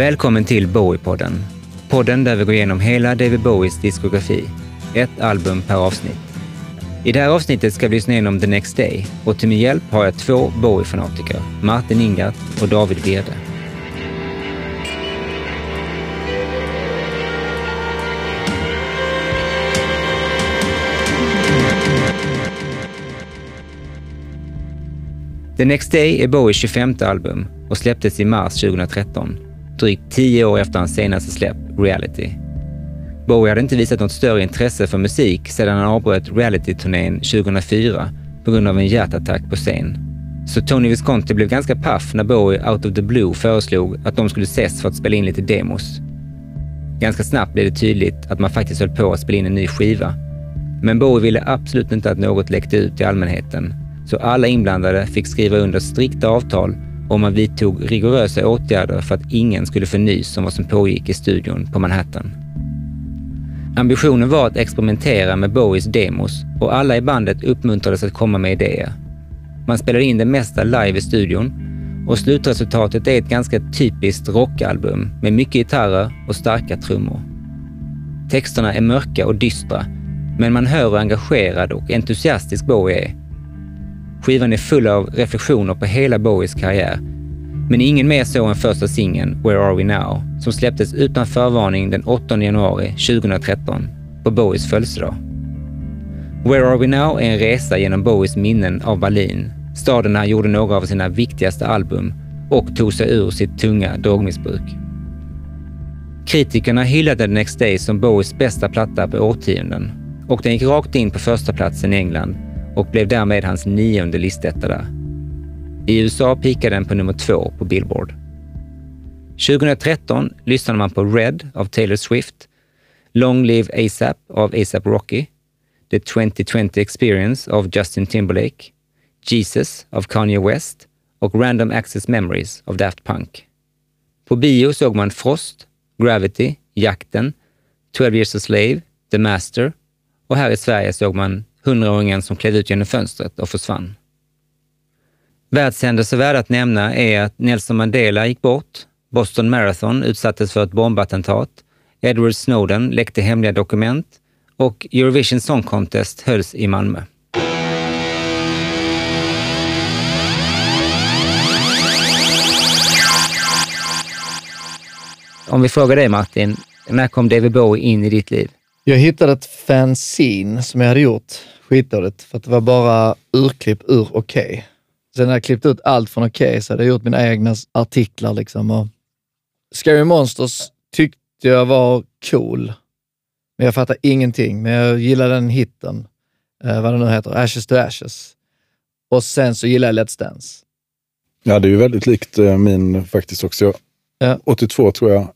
Välkommen till Bowie-podden. Podden där vi går igenom hela David Bowies diskografi. Ett album per avsnitt. I det här avsnittet ska vi lyssna igenom The Next Day och till min hjälp har jag två Bowie-fanatiker, Martin Ingart och David Wirde. The Next Day är Bowies 25 album och släpptes i mars 2013, drygt tio år efter hans senaste släpp, Reality. Bowie hade inte visat något större intresse för musik sedan han avbröt reality-turnén 2004 på grund av en hjärtattack på scen. Så Tony Visconti blev ganska paff när Bowie out of the blue föreslog att de skulle ses för att spela in lite demos. Ganska snabbt blev det tydligt att man faktiskt höll på att spela in en ny skiva. Men Bowie ville absolut inte att något läckte ut till allmänheten så alla inblandade fick skriva under strikta avtal och man vidtog rigorösa åtgärder för att ingen skulle få nys om vad som pågick i studion på Manhattan. Ambitionen var att experimentera med Bowies demos och alla i bandet uppmuntrades att komma med idéer. Man spelade in det mesta live i studion och slutresultatet är ett ganska typiskt rockalbum med mycket gitarrer och starka trummor. Texterna är mörka och dystra, men man hör hur engagerad och entusiastisk Bowie är Skivan är full av reflektioner på hela Bowies karriär. Men ingen mer så än första singeln, Where Are We Now, som släpptes utan förvarning den 8 januari 2013 på Bowies födelsedag. Where Are We Now är en resa genom Bowies minnen av Berlin, staden där han gjorde några av sina viktigaste album och tog sig ur sitt tunga drogmissbruk. Kritikerna hyllade The Next Day som Bowies bästa platta på årtionden och den gick rakt in på första platsen i England och blev därmed hans nionde listetta där. I USA pikade den på nummer två på Billboard. 2013 lyssnade man på Red av Taylor Swift, Long Live ASAP av ASAP Rocky, The 2020 Experience av Justin Timberlake, Jesus av Kanye West och Random Access Memories av Daft Punk. På bio såg man Frost, Gravity, Jakten, 12 Years a Slave, The Master och här i Sverige såg man hundraåringen som klev ut genom fönstret och försvann. Världshändelser värda att nämna är att Nelson Mandela gick bort, Boston Marathon utsattes för ett bombattentat, Edward Snowden läckte hemliga dokument och Eurovision Song Contest hölls i Malmö. Om vi frågar dig Martin, när kom David Bowie in i ditt liv? Jag hittade ett fanzine som jag hade gjort, skitdåligt, för att det var bara urklipp ur Okej. Okay. Sen när jag klippt ut allt från Okej okay, så hade jag gjort mina egna artiklar. Liksom. Och Scary Monsters tyckte jag var cool, men jag fattade ingenting. Men jag gillade den hitten, eh, vad den nu heter, Ashes to Ashes. Och sen så gillade jag Let's Dance. Ja, det är ju väldigt likt eh, min faktiskt också. Ja. 82 tror jag,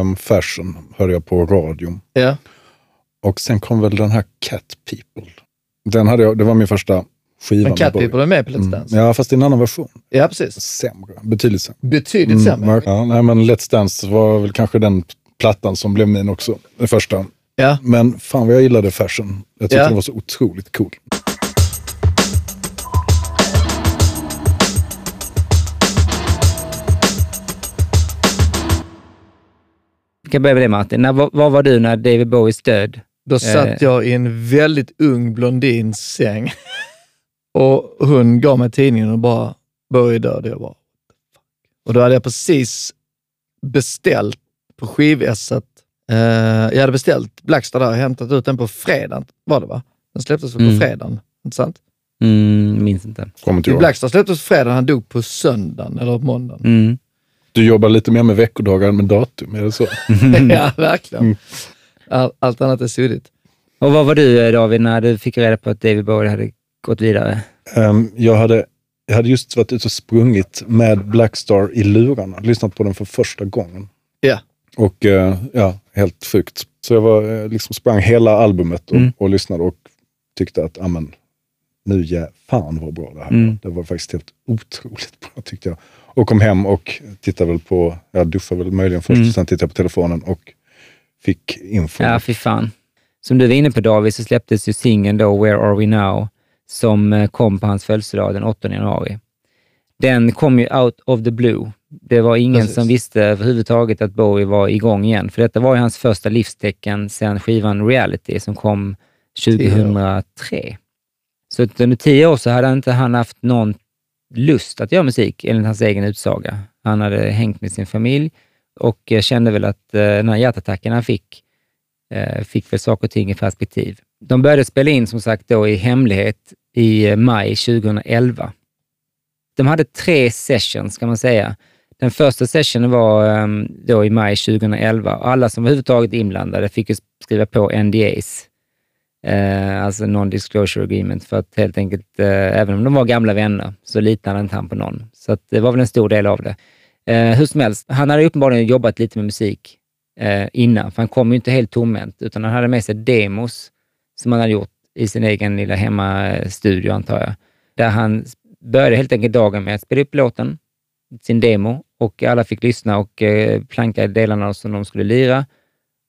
um, Fashion hörde jag på radion. Ja. Och sen kom väl den här Cat People. Den hade jag, det var min första skiva. Men Cat People är med på Let's mm. Dance? Mm. Ja, fast i en annan version. Ja, precis. Sämre. Betydligt sämre. Betydligt mm, sämre? Ja, nej, men Let's Dance var väl kanske den plattan som blev min också. Den första. Ja. Men fan vad jag gillade Fashion. Jag tyckte ja. den var så otroligt cool. Vi kan börja med det Martin. När, var, var, du när David Bowies död? Då satt eh. jag i en väldigt ung blondins säng och hon gav mig tidningen och bara, Bowie död. Jag bara, och då hade jag precis beställt på skivässet. Eh, jag hade beställt Blackstar där och hämtat ut den på fredagen, var det va? Den släpptes mm. på fredagen, inte sant? Mm, minns inte. Kommer inte Blackstar släpptes på fredagen, han dog på söndagen eller på måndagen. Mm. Du jobbar lite mer med veckodagar än med datum, är det så? ja, verkligen. Mm. All, allt annat är suddigt. Och vad var du David, när du fick reda på att David Bowie hade gått vidare? Um, jag, hade, jag hade just varit ute och sprungit med Blackstar i lurarna, lyssnat på den för första gången. Ja. Och uh, ja, helt sjukt. Så jag var, eh, liksom sprang hela albumet och, mm. och lyssnade och tyckte att, amen, nu ja, fan vad bra det här mm. Det var faktiskt helt otroligt bra tyckte jag. Och kom hem och tittade väl på, jag duffade väl möjligen först, mm. sen tittade jag på telefonen och fick info. Ja, fy fan. Som du var inne på David, så släpptes ju singeln då Where Are We Now, som eh, kom på hans födelsedag den 8 januari. Den kom ju out of the blue. Det var ingen Precis. som visste överhuvudtaget att Bowie var igång igen, för detta var ju hans första livstecken sedan skivan Reality som kom 2003. Så under tio år så hade inte han haft någon lust att göra musik, enligt hans egen utsaga. Han hade hängt med sin familj och kände väl att eh, den här hjärtattacken han fick, eh, fick väl saker och ting i perspektiv. De började spela in, som sagt, då i hemlighet i eh, maj 2011. De hade tre sessions, kan man säga. Den första sessionen var ehm, då i maj 2011. Alla som var överhuvudtaget inblandade fick skriva på NDAs, eh, alltså non-disclosure agreement, för att helt enkelt, eh, även om de var gamla vänner, så litade inte han på någon. Så att det var väl en stor del av det. Eh, hur som helst, han hade uppenbarligen jobbat lite med musik eh, innan, för han kom ju inte helt tomhänt, utan han hade med sig demos som han hade gjort i sin egen lilla hemmastudio, antar jag. Där han började helt enkelt dagen med att spela upp låten, sin demo, och alla fick lyssna och eh, planka delarna som de skulle lira.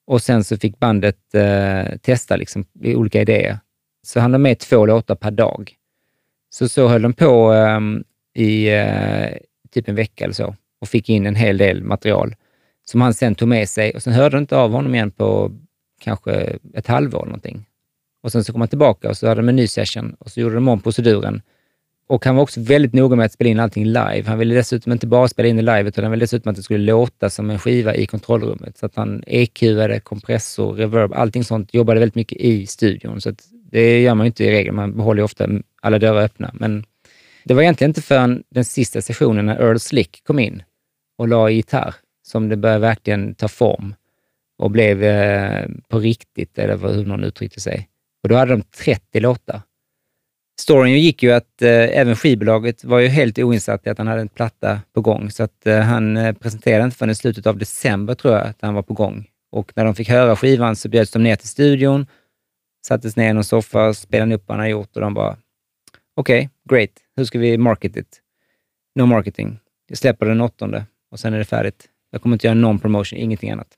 Och sen så fick bandet eh, testa liksom, olika idéer. Så han hade med två låtar per dag. Så så höll de på eh, i eh, typ en vecka eller så och fick in en hel del material som han sen tog med sig och sen hörde de inte av honom igen på kanske ett halvår eller någonting. Och sen så kom han tillbaka och så hade de en ny session och så gjorde de om proceduren. Och han var också väldigt noga med att spela in allting live. Han ville dessutom inte bara spela in det live, utan han ville dessutom att det skulle låta som en skiva i kontrollrummet. Så att han EQade, kompressor, reverb, allting sånt. Jobbade väldigt mycket i studion. Så att det gör man ju inte i regel. Man behåller ju ofta alla dörrar öppna. Men det var egentligen inte förrän den sista sessionen när Earl Slick kom in och la i gitarr som det började verkligen ta form och blev eh, på riktigt, eller hur någon uttryckte sig. Och då hade de 30 låtar. Storyn gick ju att eh, även skivbolaget var ju helt oinsatt i att han hade en platta på gång, så att eh, han eh, presenterade inte förrän i slutet av december, tror jag, att han var på gång. Och när de fick höra skivan så bjöds de ner till studion, sattes ner i någon soffa och spelade upp vad han hade gjort och de bara, okej, great, hur ska vi market it? No marketing. Jag släpper den åttonde och sen är det färdigt. Jag kommer inte göra någon promotion, ingenting annat.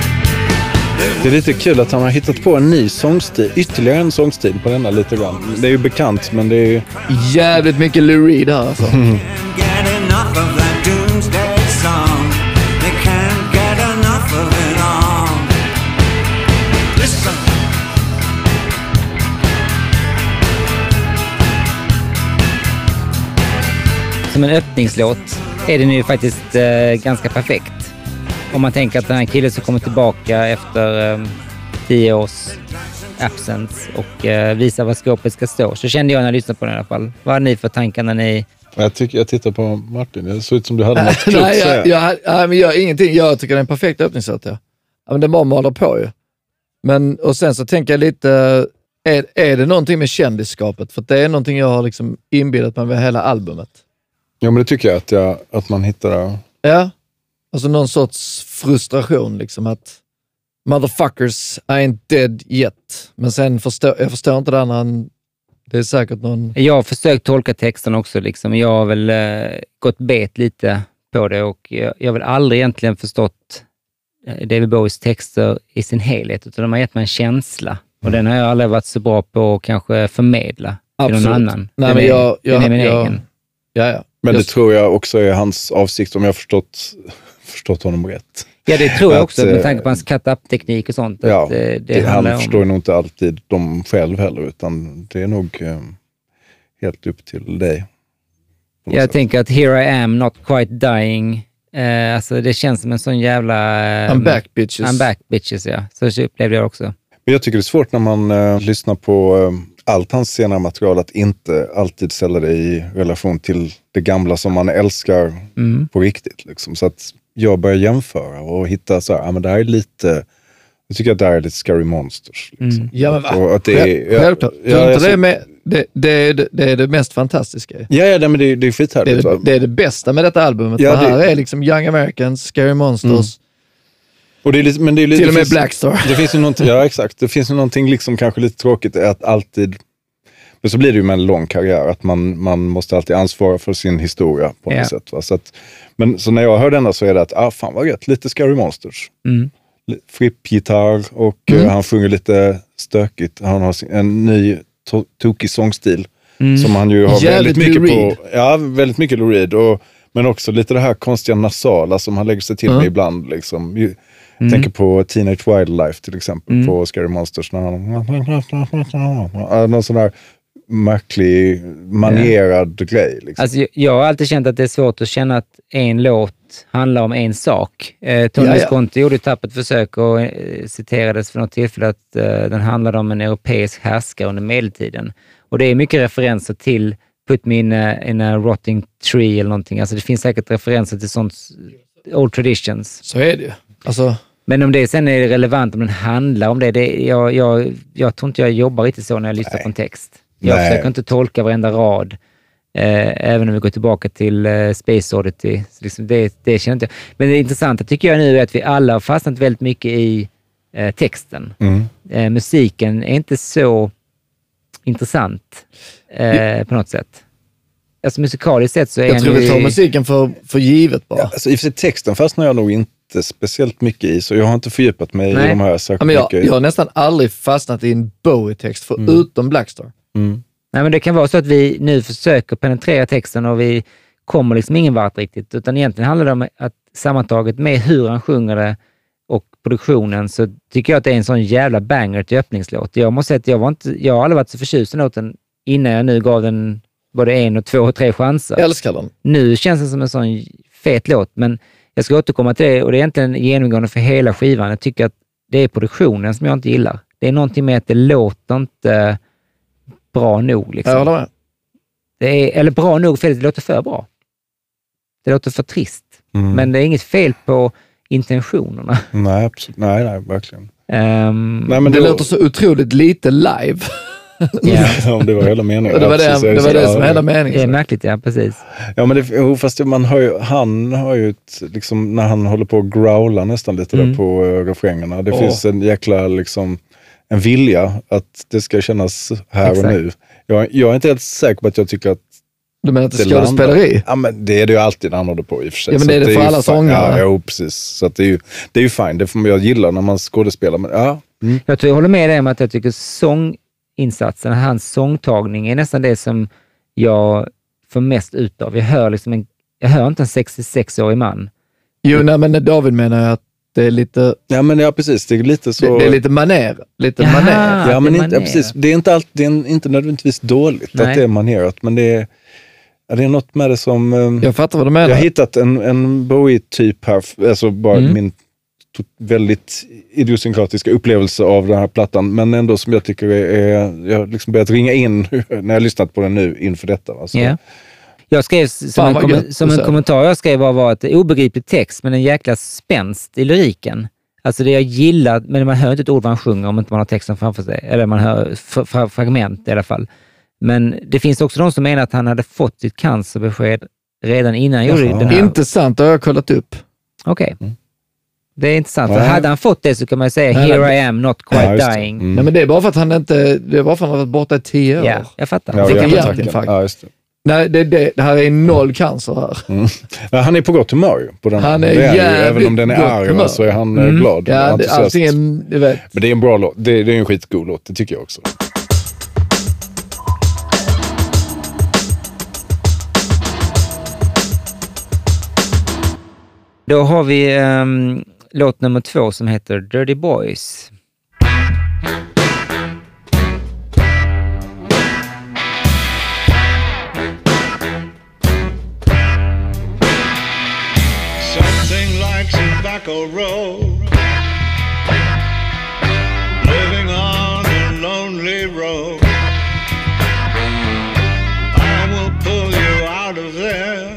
Det är lite kul att han har hittat på en ny sångstil, ytterligare en sångstil på denna lite grann. Det är ju bekant, men det är ju... Jävligt mycket Lou Reed här alltså. Listen. Som en öppningslåt är den ju faktiskt eh, ganska perfekt. Om man tänker att den här killen som kommer tillbaka efter eh, tio års absence och eh, visar var skåpet ska stå, så kände jag när jag lyssnade på den i alla fall. Vad hade ni för tankar när ni... Jag, tycker, jag tittar på Martin, det såg ut som du hade något klokt nej, jag, jag, nej, men jag, ingenting. Jag tycker det är en perfekt öppningslåt. Ja. Ja, men den bara maler på ju. Men, och sen så tänker jag lite, är, är det någonting med kändisskapet? För det är någonting jag har liksom inbillat mig med hela albumet. Ja, men det tycker jag att, jag, att man hittar... Ja, alltså någon sorts frustration liksom att motherfuckers, I ain't dead yet. Men sen förstår jag förstår inte det när han, det är säkert någon... Jag har försökt tolka texten också. Liksom. Jag har väl eh, gått bet lite på det och jag, jag har väl aldrig egentligen förstått eh, David Bowies texter i sin helhet, utan de har gett mig en känsla. Och den har jag aldrig varit så bra på att kanske förmedla till någon annan. Nej, den men är, jag, jag, den är min jag, egen. Ja, ja. Men det Just- tror jag också är hans avsikt, om jag har förstått, förstått honom rätt. Ja, det tror jag Att, också, med eh, tanke på hans cut-up-teknik och sånt. Ja, att, eh, det Det, han handlar om... förstår nog inte alltid dem själv heller, utan det är nog eh, helt upp till dig. Jag sätt. tänker att Here I am, not quite dying. Eh, alltså det känns som en sån jävla... Eh, I'm back bitches. I'm back bitches, ja. Så så upplevde jag också. Men jag tycker det är svårt när man eh, lyssnar på eh, allt hans senare material att inte alltid ställa det i relation till det gamla som man älskar Mm. på riktigt. Liksom. Så att jag börjar jämföra och hitta så här, ja, men det här är lite Jag tycker att det här är lite Scary Monsters. Liksom. Ja, men va? Att det är, Själv- Självklart. Ja, ja, jag det, är med, det, det, är, det, det är det mest fantastiska. ja, ja, nej, men det, det är Det är skithärligt. det, det är det bästa med detta albumet. Ja, det- här är liksom Young Americans, Scary Monsters, Och det är lite, men det är lite, till och det med Blackstar. Det finns ju någonting, ja exakt, det finns ju någonting liksom kanske lite tråkigt att alltid, men så blir det ju med en lång karriär, att man, man måste alltid ansvara för sin historia på något Ja. sätt. Va? Så, att, men så när jag hör denna så är det att, ah fan vad gött, lite Scary Monsters. Mm. Fripp-gitarr och Mm. eh, han sjunger lite stökigt. Han har en ny to- tokig sångstil Mm. som han ju har Jävligt väldigt mycket Lou på. Ja, väldigt mycket Lou Reed. Och, men också lite det här konstiga nasala som han lägger sig till Mm. med ibland. Liksom. Ju- Tänker på Teenage Wildlife till exempel, Mm. på Scary Monsters. När han, någon sån här märklig, manierad grej. Liksom. Alltså, jag- har alltid känt att det är svårt att känna att en låt handlar om en sak. Eh, Tony Ja, ja. Visconti gjorde ett tappert försök och eh, citerades för något tillfälle att eh, den handlade om en europeisk härskare under medeltiden. Och det är mycket referenser till Put me in a, in a rotting tree eller någonting. Alltså det finns säkert referenser till sånt, old traditions. Så är det ju. Alltså, Men om det sen är relevant, om den handlar om det, det jag, jag, jag tror inte jag jobbar riktigt så när jag lyssnar på en text. Jag Nej. försöker inte tolka varenda rad, eh, även om vi går tillbaka till eh, Space Oddity. Så liksom det, det känner inte jag. Men det intressanta tycker jag nu är att vi alla har fastnat väldigt mycket i eh, texten. Mm. Eh, musiken är inte så intressant eh, på något sätt. Alltså musikaliskt sett så är jag tror vi tar i- musiken för, för givet bara. Ja, alltså, I och för sig texten fastnar jag nog inte speciellt mycket i, så jag har inte fördjupat mig Nej. i de här Ja, särskilt men jag, mycket. jag har nästan aldrig fastnat i en Bowie-text förutom Blackstar. Mm. Nej, men det kan vara så att vi nu försöker penetrera texten och vi kommer liksom ingen vart riktigt, utan egentligen handlar det om att sammantaget med hur han sjunger det och produktionen så tycker jag att det är en sån jävla banger till öppningslåt. Jag måste säga att jag, var inte, jag har aldrig varit så förtjust i låten innan jag nu gav den både en och två och tre chanser. Jag älskar den. Nu känns det som en sån fet låt, men jag ska återkomma till det och det är egentligen genomgående för hela skivan. Jag tycker att det är produktionen som jag inte gillar. Det är någonting med att det låter inte bra nog. Liksom. Jag håller med. Det är, eller bra nog, för det låter för bra. Det låter för trist. Mm. Men det är inget fel på intentionerna. Nej, absolut. nej, nej, verkligen. Ehm, Nej, men det då- låter så otroligt lite live. ja, Om det var hela meningen. Det var det, precis. det, var det som var hela det är meningen. märkligt, ja precis. Ja, men det, fast man hör ju, han har ju ett, liksom, när han håller på att growla nästan lite Mm. där på uh, refrängerna. Det Åh. finns en jäkla, liksom, en vilja att det ska kännas här Exakt. och nu. Jag, jag är inte helt säker på att jag tycker att Du menar att det är det skådespeleri? Ja, men det är det ju alltid när han håller på i och för sig. Ja, men det är det att för ju alla sångare. Ja, jo, precis. Så att det är ju, det är ju fine. Det får man, jag gillar när man skådespelar. Men, ja. mm. Jag tror jag håller med dig om att jag tycker sånginsatsen, hans sångtagning, är nästan det som jag får mest ut av. Jag hör, liksom en, jag hör inte en 66-årig man. Jo, nej, men David menar jag att det är lite, ja, men ja, precis. Det är lite så... det, det är lite maner. Lite Jaha. maner. Ja, men det är inte, ja, precis. Det är inte, allt, det är inte nödvändigtvis dåligt Nej. att det är manerat, men det är, ja, det är något med det som... eh, Jag fattar vad du jag menar. har hittat en, en Bowie-typ här, alltså bara Mm. min väldigt idiosynkratiska upplevelse av den här plattan, men ändå som jag tycker är, är jag har liksom börjat ringa in när jag har lyssnat på den nu inför detta. Alltså. Ja. Jag skrev som, en, kom, som en kommentar jag skrev var, var att obegriplig text, men en jäkla spänst i lyriken. Alltså det jag gillar, men man hör inte ett ord vad han sjunger om inte man har texten framför sig. Eller man hör fra, fra, fragment i alla fall. Men det finns också de som menar att han hade fått sitt cancerbesked redan innan han gjorde den här. Inte sant, det har jag kollat upp. Okej. Mm. Det är intressant, för Nej. hade han fått det så kan man ju säga Nej, “Here nej. I am, not quite Ja, dying”. Mm. Nej, men det är bara för att han inte, det är bara för att han har varit borta i tio år. Ja, jag fattar. Ja, det kan hjärtattacken. egentligen faktiskt. ja, just det. Nej, det, det, det här är noll cancer här. Mm. Han är på gott humör på den Han är det ju. jävligt Även om den är arg humör. så är han eh, Mm. glad. Ja, det, är, du vet. Men det är en bra låt. Det, det är en skitgod låt, det tycker jag också. Då har vi ehm, låt nummer två som heter Dirty Boys. Tobacco road. Living on a lonely road. I will pull you out of there.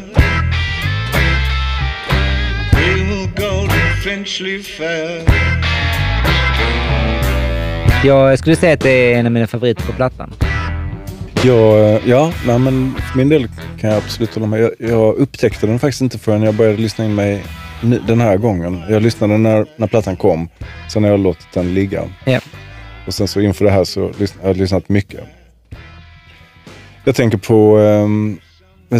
We will go to Finchley Fair. Jag skulle säga att det är en av mina favoriter på plattan. Jag, ja, nej, men för min del kan jag absolut hålla med. Jag, jag upptäckte den faktiskt inte förrän jag började lyssna in mig den här gången. Jag lyssnade när, när plattan kom, sen har jag låtit den ligga. Ja. Och sen så inför det här så lys- jag har jag lyssnat mycket. Jag tänker på um,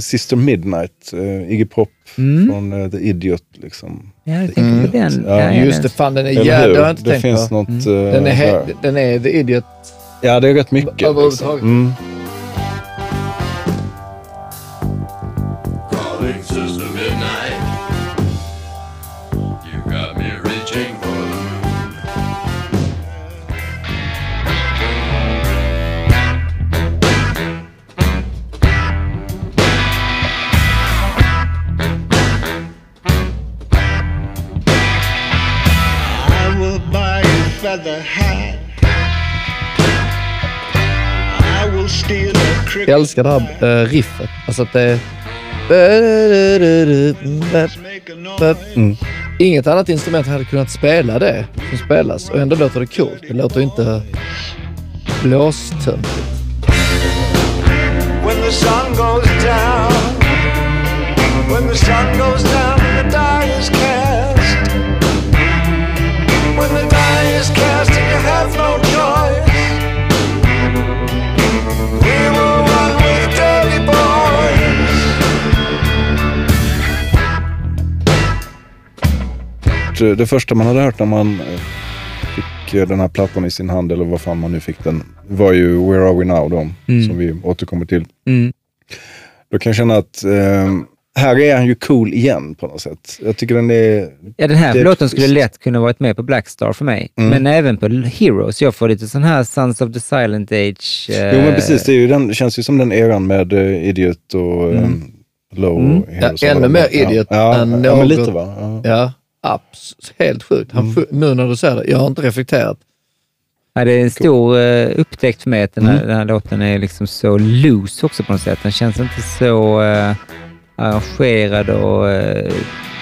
Sister Midnight, uh, Iggy Pop Mm. från uh, The Idiot. Liksom. Ja, jag tänkte på den. Ja, ja, Just det, fan den är jävla... Det har jag inte det tänkt finns på. något... Mm. uh, Den är, den är the idiot. Ja, det är rätt mycket. Överhuvudtaget. Mm. Jag älskar det här eh, riffet. Alltså att det noise. Inget annat instrument hade kunnat spela det som spelas och ändå låter det coolt. Det låter inte blåstöntigt. When the sun goes down, when the sun goes Det, första man hade hört när man eh, fick eh, den här plattan i sin hand, eller vad fan man nu fick den, var ju Where Are We Now, då, som vi återkommer till. Mm. Då kan jag känna att eh, här är han ju cool igen på något sätt. Jag tycker den är... Ja, den här Det låten skulle lätt kunna varit med på Blackstar för mig. Mm. Men även på Heroes. Jag får lite sån här Sons of the Silent Age. eh, Jo men precis, det, är ju den, det känns ju som den eran med eh, Idiot och eh, Low. Mm. Ja, ännu mer. Idiot ja, än ja, ja, men något. lite va? Ja. Ja, abs helt sjukt. Han, fu- Nu när du säger det, jag har inte reflekterat. Ja, det är en stor uh, upptäckt för mig att den här, Mm. den här låten är liksom så loose också på något sätt. Den känns inte så uh, arrangerad och uh,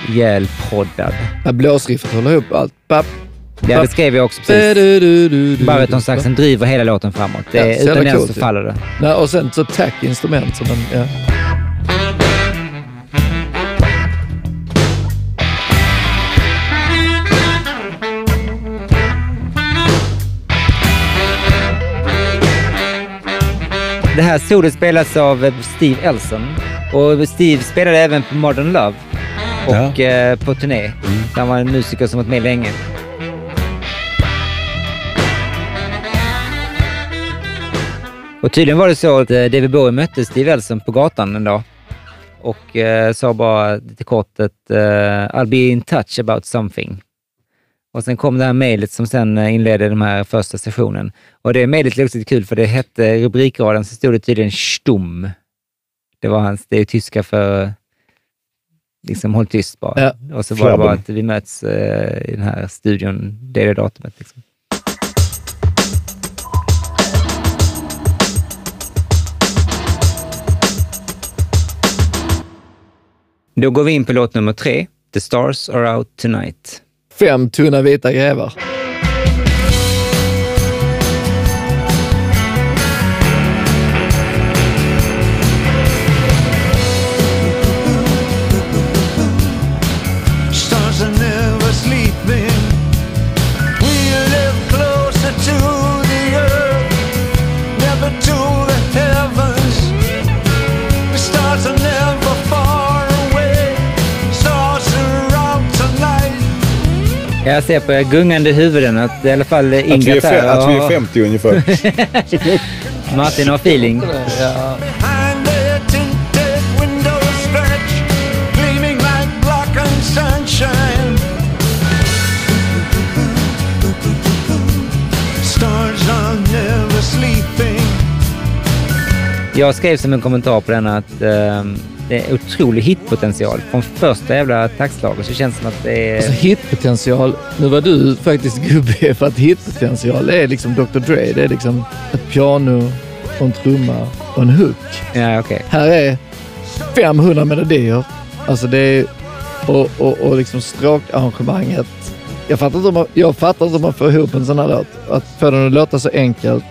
ihjälproddad. Ja, Blåsriffet håller ihop allt. Bap, Ja, det skrev jag också precis. Baritonsaxen driver hela låten framåt. Det, Ja, utan den så faller det. Nej, och sen så tack instrument. Som man, ja. Det här solot spelas av eh, Steve Elson och Steve spelade även på Modern Love och eh, på turné. Han var en musiker som varit med länge. Och tydligen var det så att eh, David Bowie mötte Steve Elson på gatan en dag och eh, sa bara lite kort att eh, I'll be in touch about something. Och sen kom det här mejlet som sen eh, inledde den här första sessionen. Och det mejlet är också lite kul för det hette, rubrikraden så stod det tydligen Stumm. Det var hans, det är ju tyska för liksom håll tyst bara. Ja. Och så var det bara att vi möts eh, i den här studion, det är det datumet. Liksom. Då går vi in på låt nummer tre, The Stars Are Out Tonight. Fem tunna vita grevar. Jag ser på era gungande huvuden att i alla fall Ingrid fe- att vi är och 50 ungefär. Martin har feeling. Ja. Jag skrev som en kommentar på den att ehm, det är otrolig hitpotential. Från första jävla taktslaget så känns det som att det är... Alltså hitpotential, nu var du faktiskt gubbe för att hitpotential är liksom Dr Dre. Det är liksom ett piano och en trumma och en hook. Ja, okej. Här är 500 melodier. Alltså det är... Och, och, och liksom stråkarrangemanget Jag fattar, inte om man, jag fattar inte om man får ihop en sån här låt. Att få den att låta så enkelt.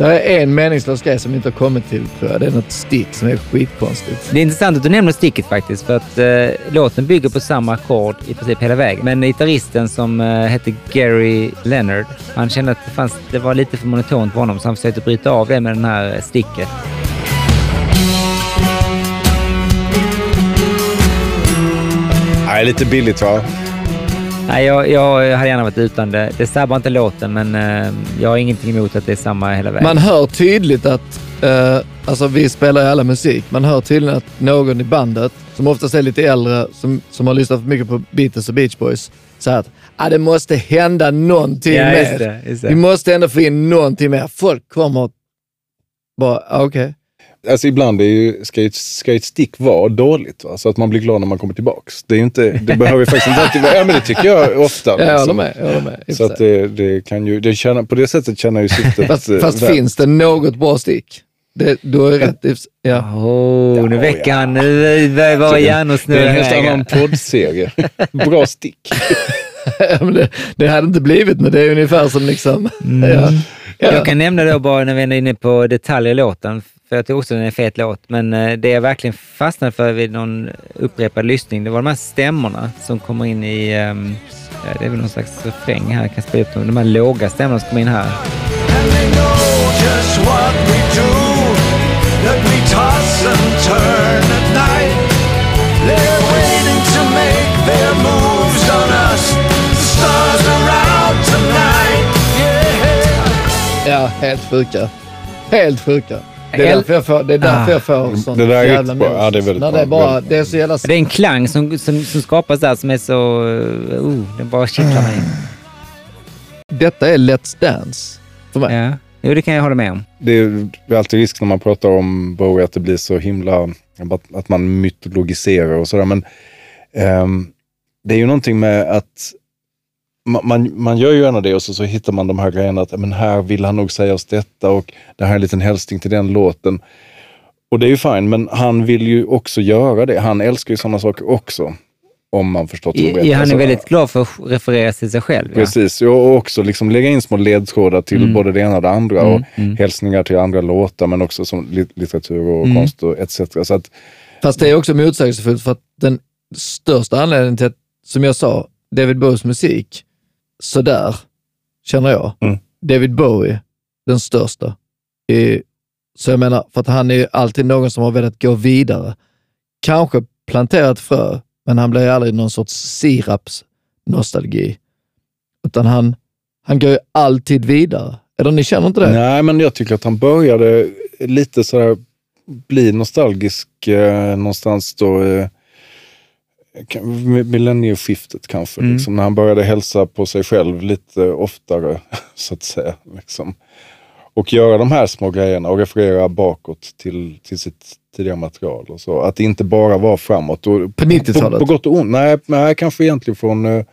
Det är en meningslös grej som vi inte har kommit till tror jag. Det är något stick som är skitkonstigt. Det är intressant att du nämner sticket faktiskt, för att eh, låten bygger på samma ackord i princip hela vägen. Men gitarristen som eh, hette Gary Leonard, han kände att det, fanns, det var lite för monotont för honom, så han försökte bryta av det med den här sticket. Nej, lite billigt va? Nej, jag, jag hade gärna varit utan det. Det sabbar inte låten, men eh, jag har ingenting emot att det är samma hela vägen. Man hör tydligt att, eh, alltså vi spelar ju alla musik, man hör tydligt att någon i bandet, som oftast är lite äldre, som, som har lyssnat för mycket på Beatles och Beach Boys, säger att ah, det måste hända någonting Ja, mer. just det, just det. Vi måste ändå få in någonting mer. Folk kommer bara, ah, okej. Alltså ibland är ju, ska, ett, ska ett stick vara dåligt, va? så att man blir glad när man kommer tillbaks. Det, är ju inte, det behöver faktiskt inte alltid vara... Ja, men det tycker jag ofta. Jag håller liksom. med. Jag håller med Så att det, det kan ju, det tjänar, på det sättet känner ju syftet... Fast, eh, fast finns det något bra stick? Det, du har ju rätt. i- Ja. Åh, nu Ja, väcker ja. han... Nu börjar våra hjärnor Det är en helt annan poddserie. Bra stick. Det, det hade inte blivit, men det är ungefär som liksom... Mm. Ja. Ja. Jag kan nämna då bara när vi är inne på detaljer i låten, för jag tycker också den är en fet låt, men eh, det jag verkligen fastnade för vid någon upprepad lyssning, det var de här stämmorna som kommer in i, ehm, det är väl någon slags refräng här, jag kan spela upp dem, de här låga stämmorna som kommer in här. Ja, helt sjuka. Helt sjuka. Det är därför jag får, det är därför Ah. jag får sånt Det där är jävla mos. Ja, det är väldigt När. Det är, bara, det är så jävla... Det är en klang som, som, som skapas där som är så... Uh, oh, den bara kittlar mig. Detta är Let's Dance för mig. Ja. Jo, det kan jag hålla med om. Det är det är alltid risk när man pratar om Bowie att det blir så himla, att- man mytologiserar och sådär. Men ehm, det är ju någonting med att man, man, gör ju gärna det och så, så hittar man de här grejerna att men här vill han nog säga oss detta och det här är en liten hälsning till den låten. Och det är ju fine, men han vill ju också göra det. Han älskar ju sådana saker också. Om man förstått honom rätt. Ja, han är Alltså, väldigt glad för att referera till sig själv. Precis, ja, och också liksom lägga in små ledtrådar till Mm. både det ena och det andra. Mm, Och mm. hälsningar till andra låtar, men också som lit- litteratur och Mm. konst och etc. Så att, Fast det är också motsägelsefullt för att den största anledningen till att, som jag sa, David Bowies musik, sådär, känner jag. Mm. David Bowie, den största. I, så jag menar, för att han är ju alltid någon som har velat gå vidare. Kanske planterat frö, men han blir aldrig någon sorts siraps-nostalgi. Utan han, han går ju alltid vidare. Eller ni känner inte det? nej, men jag tycker att han började lite sådär bli nostalgisk eh, någonstans då. Eh, millennieskiftet kanske. Mm. Liksom, när han började hälsa på sig själv lite oftare, så att säga. Liksom. Och göra de här små grejerna och referera bakåt till, till sitt tidigare material. Och så. Att det inte bara var framåt. Och På 90-talet? På, på gott och ont. Nej, nej kanske egentligen från eh,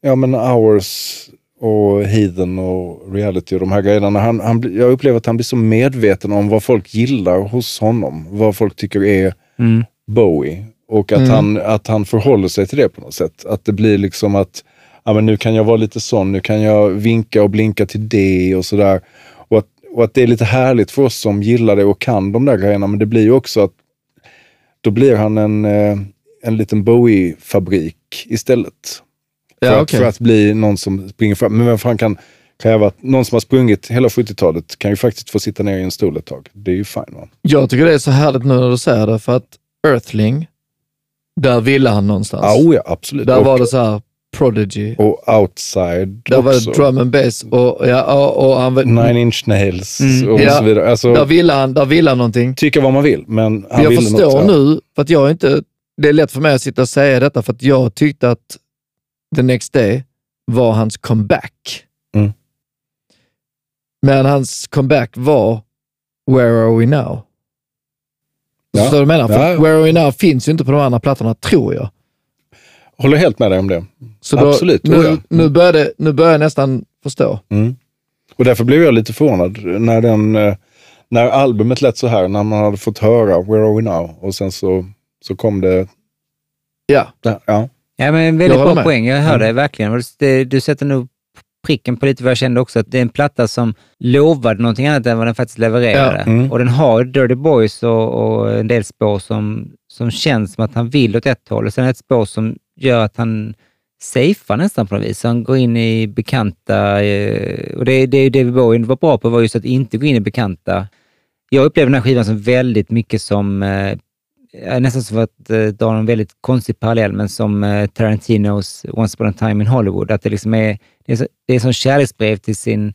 ja, men Hours och Heathen och Reality och de här grejerna. Han, han, jag upplever att han blir så medveten om vad folk gillar hos honom. Vad folk tycker är Mm. Bowie. Och att, Mm. han, att han förhåller sig till det på något sätt. Att det blir liksom att ja, men nu kan jag vara lite sån, nu kan jag vinka och blinka till det och sådär. Och att, och att det är lite härligt för oss som gillar det och kan de där grejerna. Men det blir ju också att då blir han en, eh, en liten Bowie-fabrik istället. För, Ja, att, okej. för att bli någon som springer fram. Men vem fan kan kräva att någon som har sprungit hela 70-talet kan ju faktiskt få sitta ner i en stol ett tag. Det är ju fine. Va? Jag tycker det är så härligt nu när du säger det, för att Earthling, där ville han någonstans. Ja, oh ja, absolut. Där och, var det så här Prodigy. och Outside Där var också. det drum and bass och, ja, och, och han, var- Nine Inch Nails Mm. och Ja. så vidare. Alltså, där, ville han, där ville han någonting. tycka vad man vill, men han jag ville förstår något. ja. nu, för att jag inte, det är lätt för mig att sitta och säga detta, för att jag tyckte att The Next Day var hans comeback. Mm. Men hans comeback var Where Are We Now? Ja. Förstår du vad jag menar? För Ja. Where Are We Now finns ju inte på de andra plattorna, tror jag. Håller helt med dig om det. Så då, Absolut, nu, oh ja. nu, börjar det, nu börjar jag nästan förstå. Mm. Och därför blev jag lite förvånad när, den, eh, när albumet lät så här, när man hade fått höra Where Are We Now och sen så, så kom det, Ja, det ja. Ja, men väldigt Jag bra med. poäng. Jag hör Mm. det verkligen. Det, du sätter nog pricken på lite vad jag kände också, att det är en platta som lovade någonting annat än vad den faktiskt levererade. Ja. Mm. Och den har Dirty Boys och, och en del spår som, som känns som att han vill åt ett håll. Och sen ett spår som gör att han safear nästan på något vis. Han går in i bekanta, eh, och det, det David Bowie var bra på var just att inte gå in i bekanta. Jag upplever den här skivan som väldigt mycket som eh, Ja, nästan som att eh, dra en väldigt konstig parallell, men som eh, Tarantinos Once upon a time in Hollywood. Att det liksom är, det är, så, det är som kärleksbrev till sin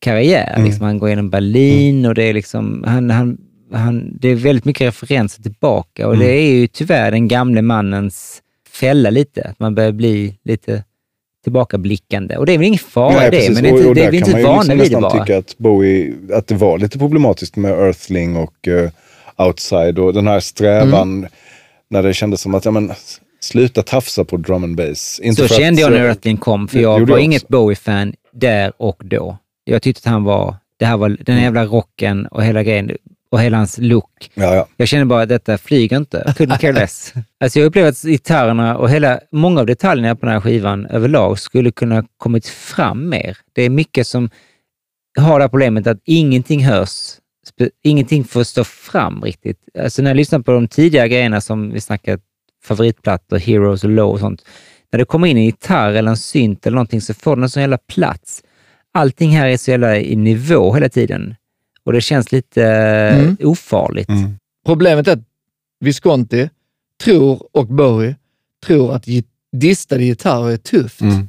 karriär. Mm. Liksom, han går igenom Berlin och det är liksom, han, han, han, det är väldigt mycket referenser tillbaka och Mm. det är ju tyvärr den gamle mannens fälla lite. Att man börjar bli lite tillbakablickande. Och det är väl ingen fara Nej, det, precis. men det är, inte, och, och det är vi inte ju vana liksom vid det bara. tycka att Bowie, att det var lite problematiskt med Earthling och eh, Outside och den här strävan Mm. när det kändes som att, ja men, sluta tafsa på drum and bass. Inte Så kände jag att, när eh, Earthling kom, för jag var jag inget. Bowie-fan där och då. Jag tyckte att han var, det här var den jävla rocken och hela grejen och hela hans look. Ja, ja. Jag kände bara att detta flyger inte. Couldn't care less. Alltså jag upplever att gitarrerna och hela, många av detaljerna på den här skivan överlag skulle kunna kommit fram mer. Det är mycket som har det här problemet att ingenting hörs. Ingenting får stå fram riktigt. Alltså när jag lyssnar på de tidiga grejerna som vi snackat favoritplattor, Heroes och Low och sånt. När det kommer in en gitarr eller en synt eller någonting så får den en sån jävla plats. Allting här är så jävla i nivå hela tiden. Och det känns lite Mm. eh, ofarligt. Mm. Problemet är att Visconti tror, och Bowie tror att distade gitarrer är tufft. Mm.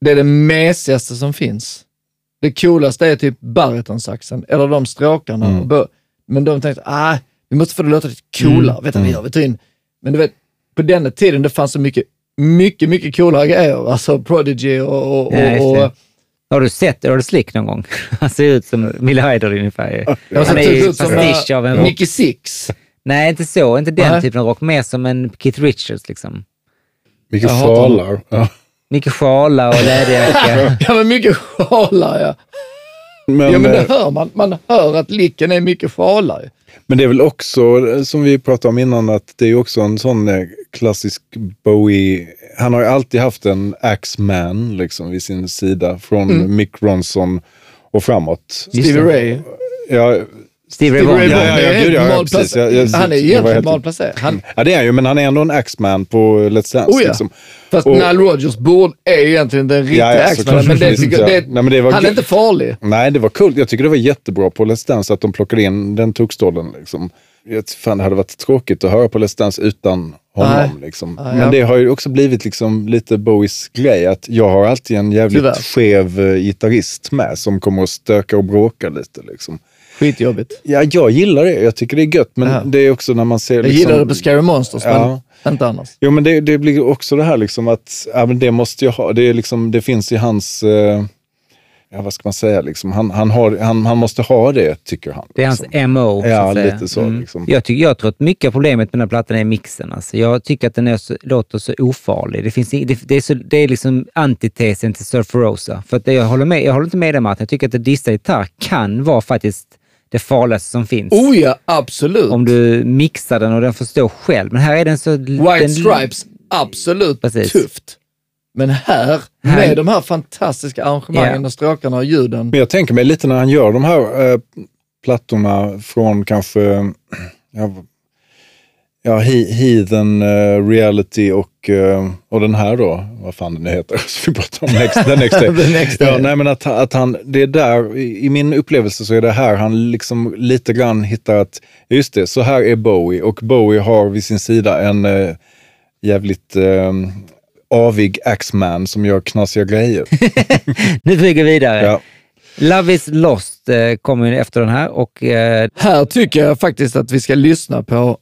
Det är det mesigaste som finns. Det coolaste är typ baritonsaxen, eller de stråkarna. Mm. Men de tänkte, ah, vi måste få det att låta lite coolare. Mm. Vet du vad vi gör? Vi tar in... Men du vet, på den tiden det fanns så mycket, mycket, mycket coolare grejer. Alltså Prodigy och... och, Ja, och, och Har du sett Earl Slick någon gång? Han ser ut som Bill Heider ungefär. Jag Han är ser ju ut som pastisch av en... Nicky Six. Nej, inte så. Inte den Nej. typen av rock. Mer som en Keith Richards liksom. Mycket sjalar. Ja. Mycket sjalar och läderjacka. Ja, men mycket sjalar ja. Men, Ja, men det eh, hör man. Man hör att licken är mycket sjalare. Men det är väl också, eh, som vi pratade om innan, att det är också en sån eh, klassisk Bowie. Han har ju alltid haft en Axman liksom vid sin sida från Mm. Mick Ronson och framåt. Stevie. Ray. Ja, Steve Ray Vaughan. Ja, ja, är ja, ja, ja, precis. Jag- jag- Han är egentligen helt- malplacerad. Han, ja, det är han ju, men han är ändå en Axman på Let's Dance. Oh ja. liksom. Fast Och- Nile Rodgers bord är egentligen den riktiga Ja, ja, Axman. Men det, tycker, ja. det, Nej, men det var han är inte farlig. Nej, det var kul. Jag tycker det var jättebra på Let's Dance att de plockade in den tokstollen. Liksom. Jag fan, det hade varit tråkigt att höra på Let's Dance utan honom. Nej. Liksom. Nej, Men ja. det har ju också blivit liksom lite Bowies grej. Att jag har alltid en jävligt Tyvärr. skev eh, gitarrist med som kommer att stöka och bråka lite. Liksom. Skitjobbigt. Ja, jag gillar det. Jag tycker det är gött. Men Ja. det är också när man ser... Jag Liksom, gillar det på Scary Monsters, Ja. men inte annars. Jo, men det, det blir också det här liksom att ja, men det måste jag ha. Det, är liksom, det finns i hans... Eh, ja, vad ska man säga? Liksom, han, han, har, han, han måste ha det, tycker han. Det är hans liksom. MO. så Ja, att säga. Mm. lite så, liksom. Jag, tycker, jag tror att mycket av problemet med den här plattan är mixen. Alltså. Jag tycker att den är så, låter så ofarlig. Det, finns, det, det, är, så, det är liksom antitesen till Surfer Rosa. För att jag, håller med, jag håller inte med dig Martin. Jag tycker att det distade gitarr kan vara faktiskt det farligaste som finns. Oh ja, absolut. Om du mixar den och den får stå själv. Men här är den så... White den, Stripes, absolut Precis. tufft. Men här, Här- med de här fantastiska arrangemangen och stråkarna och ljuden. Men jag tänker mig lite när han gör de här eh, plattorna från kanske ja, ja, he, Heathen eh, Reality och, eh, och den här då, vad fan den nu heter, så vi pratar om next, the next day. The next day. Ja, nej, men att, att han, det är där, i, i min upplevelse så är det här han liksom lite grann hittar att, just det, så här är Bowie och Bowie har vid sin sida en eh, jävligt avig Axman som gör knasiga grejer. Nu flyger vi vidare. Ja. Love is lost eh, kommer ju efter den här och eh, Här tycker jag faktiskt att vi ska lyssna på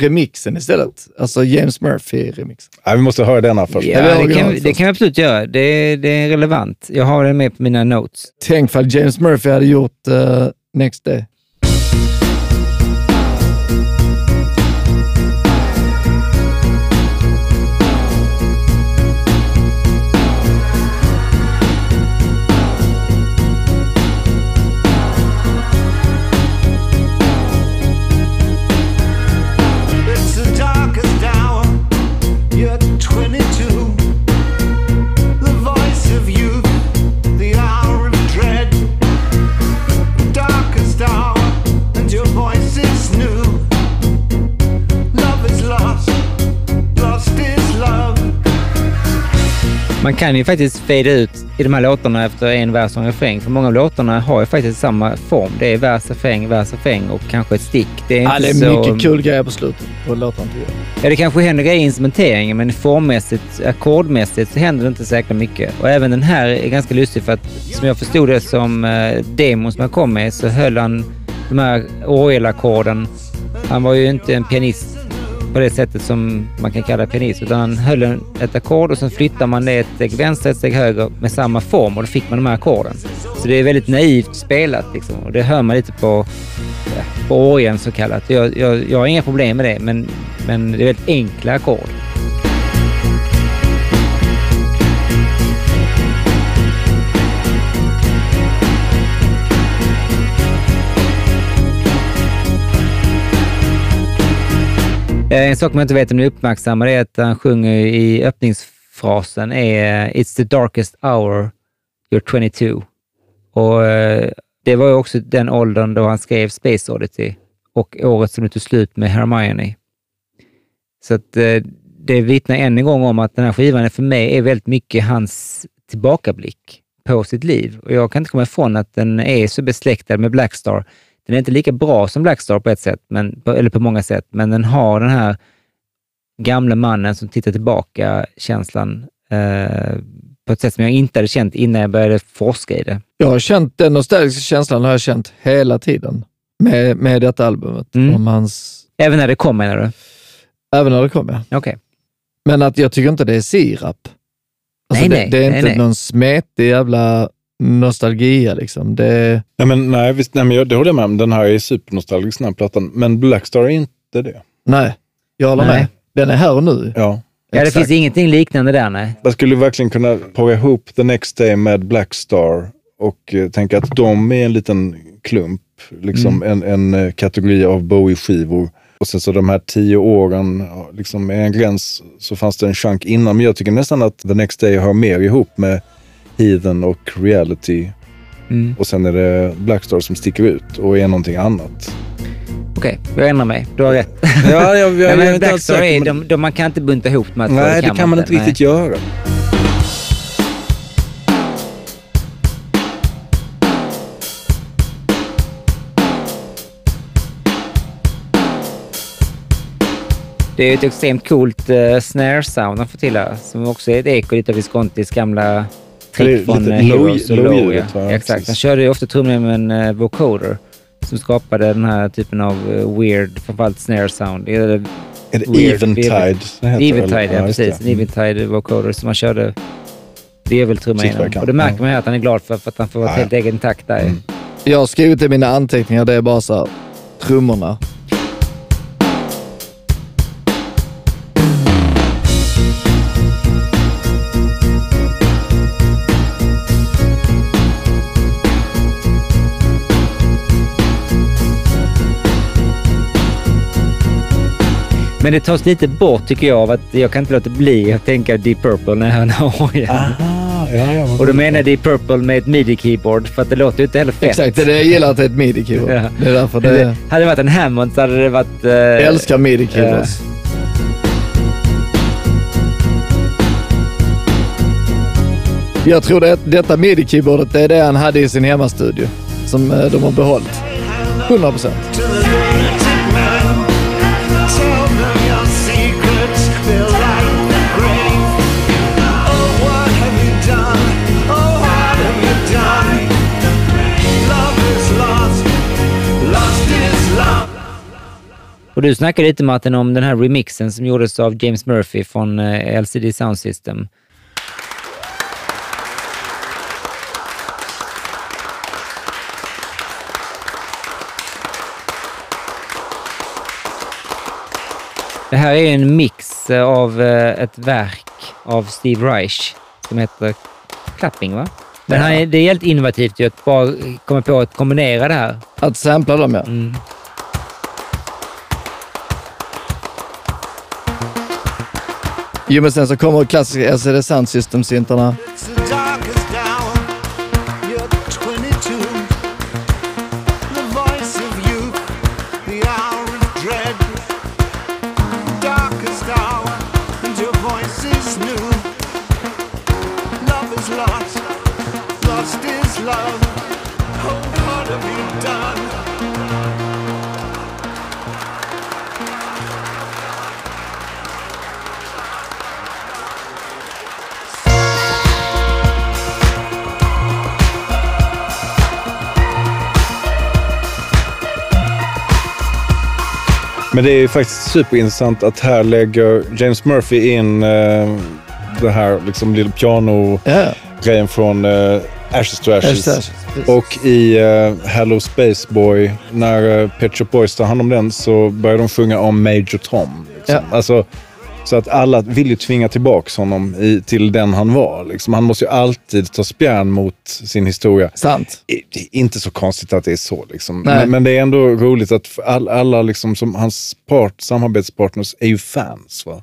remixen istället. Alltså James Murphy-remixen. Nej, vi måste höra denna först. ja, det, kan, original det kan vi absolut göra. Det, det är relevant. Jag har den med på mina notes. Tänk ifall James Murphy hade gjort eh, Next Day. Kan ju faktiskt fade ut i de här låtarna efter en vers och en refräng. För många av låtarna har ju faktiskt samma form. Det är vers, refräng, vers, refräng och kanske ett stick. Det är, Ja, inte det är så... mycket kul grejer på slutet på låtarna tycker jag. Ja, det kanske händer grejer i instrumenteringen, men formmässigt, ackordmässigt så händer det inte säkert mycket. Och även den här är ganska lustig för att som jag förstod det som eh, demon som jag kom med så höll han de här orgelackorden. Han var ju inte en pianist på det sättet som man kan kalla pianist, utan han höll en, ett ackord och sen flyttar man det ett steg vänster, ett steg höger med samma form och då fick man de här ackorden. Så det är väldigt naivt spelat liksom och det hör man lite på, ja, på orgeln så kallat. Jag, jag, jag har inga problem med det, men, men det är väldigt enkla ackord. Eh, en sak man inte vet om ni uppmärksammar är att han sjunger i öppningsfrasen är It's the darkest hour, you're 22. Och eh, det var ju också den åldern då han skrev Space Oddity och året som det tog slut med Hermione. Så att eh, det vittnar än en gång om att den här skivan för mig är väldigt mycket hans tillbakablick på sitt liv. Och jag kan inte komma ifrån att den är så besläktad med Blackstar. Den är inte lika bra som Blackstar på ett sätt, men, på- eller på många sätt, men den har den här gamla mannen som tittar tillbaka-känslan eh, på ett sätt som jag inte hade känt innan jag började forska i det. Jag har känt den nostalgiska känslan har jag känt hela tiden med, med detta albumet. Mm. Om hans, Även när det kom menar du? även när det kom, ja. Okej. Men att jag tycker inte det är sirap. Alltså Nej, det, nej, det är nej, inte någon smetig jävla nostalgia liksom. Det, Nej, men, nej, visst, nej, men jag, det håller jag med om. Den här är supernostalgisk, den här plattan. Men Blackstar är inte det. nej, jag håller Nej. med. Den är här och nu. Ja. Ja, det Exakt. finns ingenting liknande där, nej. Jag skulle verkligen kunna para ihop The Next Day med Blackstar och eh, tänka att de är en liten klump, liksom en, en eh, kategori av Bowie-skivor. Och sen så de här tio åren, ja, liksom med en gräns, så fanns det en chunk innan. Men jag tycker nästan att The Next Day hör mer ihop med Heathen och Reality. Mm. Och sen är det Blackstar som sticker ut och är någonting annat. Okej, jag ändrar mig. Du har rätt. Ja, jag, Nej, men Blackstar är, de, de, man kan inte bunta ihop de här. Nej, det kan man inte riktigt göra. Det är ett extremt coolt uh, snare-sound han får till här, som också är ett eko lite av Viscontis gamla trick från low- Heroes low Low. ja. Exakt. Han körde ju ofta trummor med en uh, vocoder som skapade den här typen av uh, weird, framförallt snare-sound. Eller Är det Weird, Eventide? Eventide, ja precis. En Eventide vocoder som han körde virveltrumma kan. Och det märker man ju att han är glad för, för att han får vara Ja, helt egen takt där. Mm. Jag har skrivit i mina anteckningar, det är bara så här, trummorna. Men det tas lite bort tycker jag av att jag kan inte låta bli att tänka Deep Purple när jag hör. Aha, ja, ja, Och då menar Deep Purple med ett midi-keyboard för att det låter ju inte heller fett. Exakt, det är det jag gillar att det är ett midi-keyboard. Ja. Det är därför Det, det... hade det varit en Hammond så hade det varit... eh, Jag älskar midi-keyboards. Jag tror det, detta midi-keyboardet det är det han hade i sin hemmastudio. Som eh, de har behållit. 100 procent. Och du snackade lite Martin om den här remixen som gjordes av James Murphy från eh, LCD Sound System. Det här är en mix eh, av eh, ett verk av Steve Reich som heter Clapping, va? Men han är, det är helt innovativt ju att bara komma på att kombinera det här. Att sampla dem ja. Mm. Jo men sen så kommer klassiska alltså, LCD Sound System-syntarna. Men det är ju faktiskt superintressant att här lägger James Murphy in eh, det här liksom lilla piano-grejen Ja, från eh, Ashes to Ashes. Ashes, Ashes. Och i uh, Hello Space Boy, när uh, Pet Shop Boys tar hand om den, så börjar de sjunga om Major Tom. Liksom. Ja. Alltså, så att alla vill ju tvinga tillbaka honom i, till den han var. Liksom. Han måste ju alltid ta spjärn mot sin historia. sant. I- Det är inte så konstigt att det är så. Liksom. Men, men det är ändå roligt att all, alla liksom, som hans part, samarbetspartners är ju fans. Va?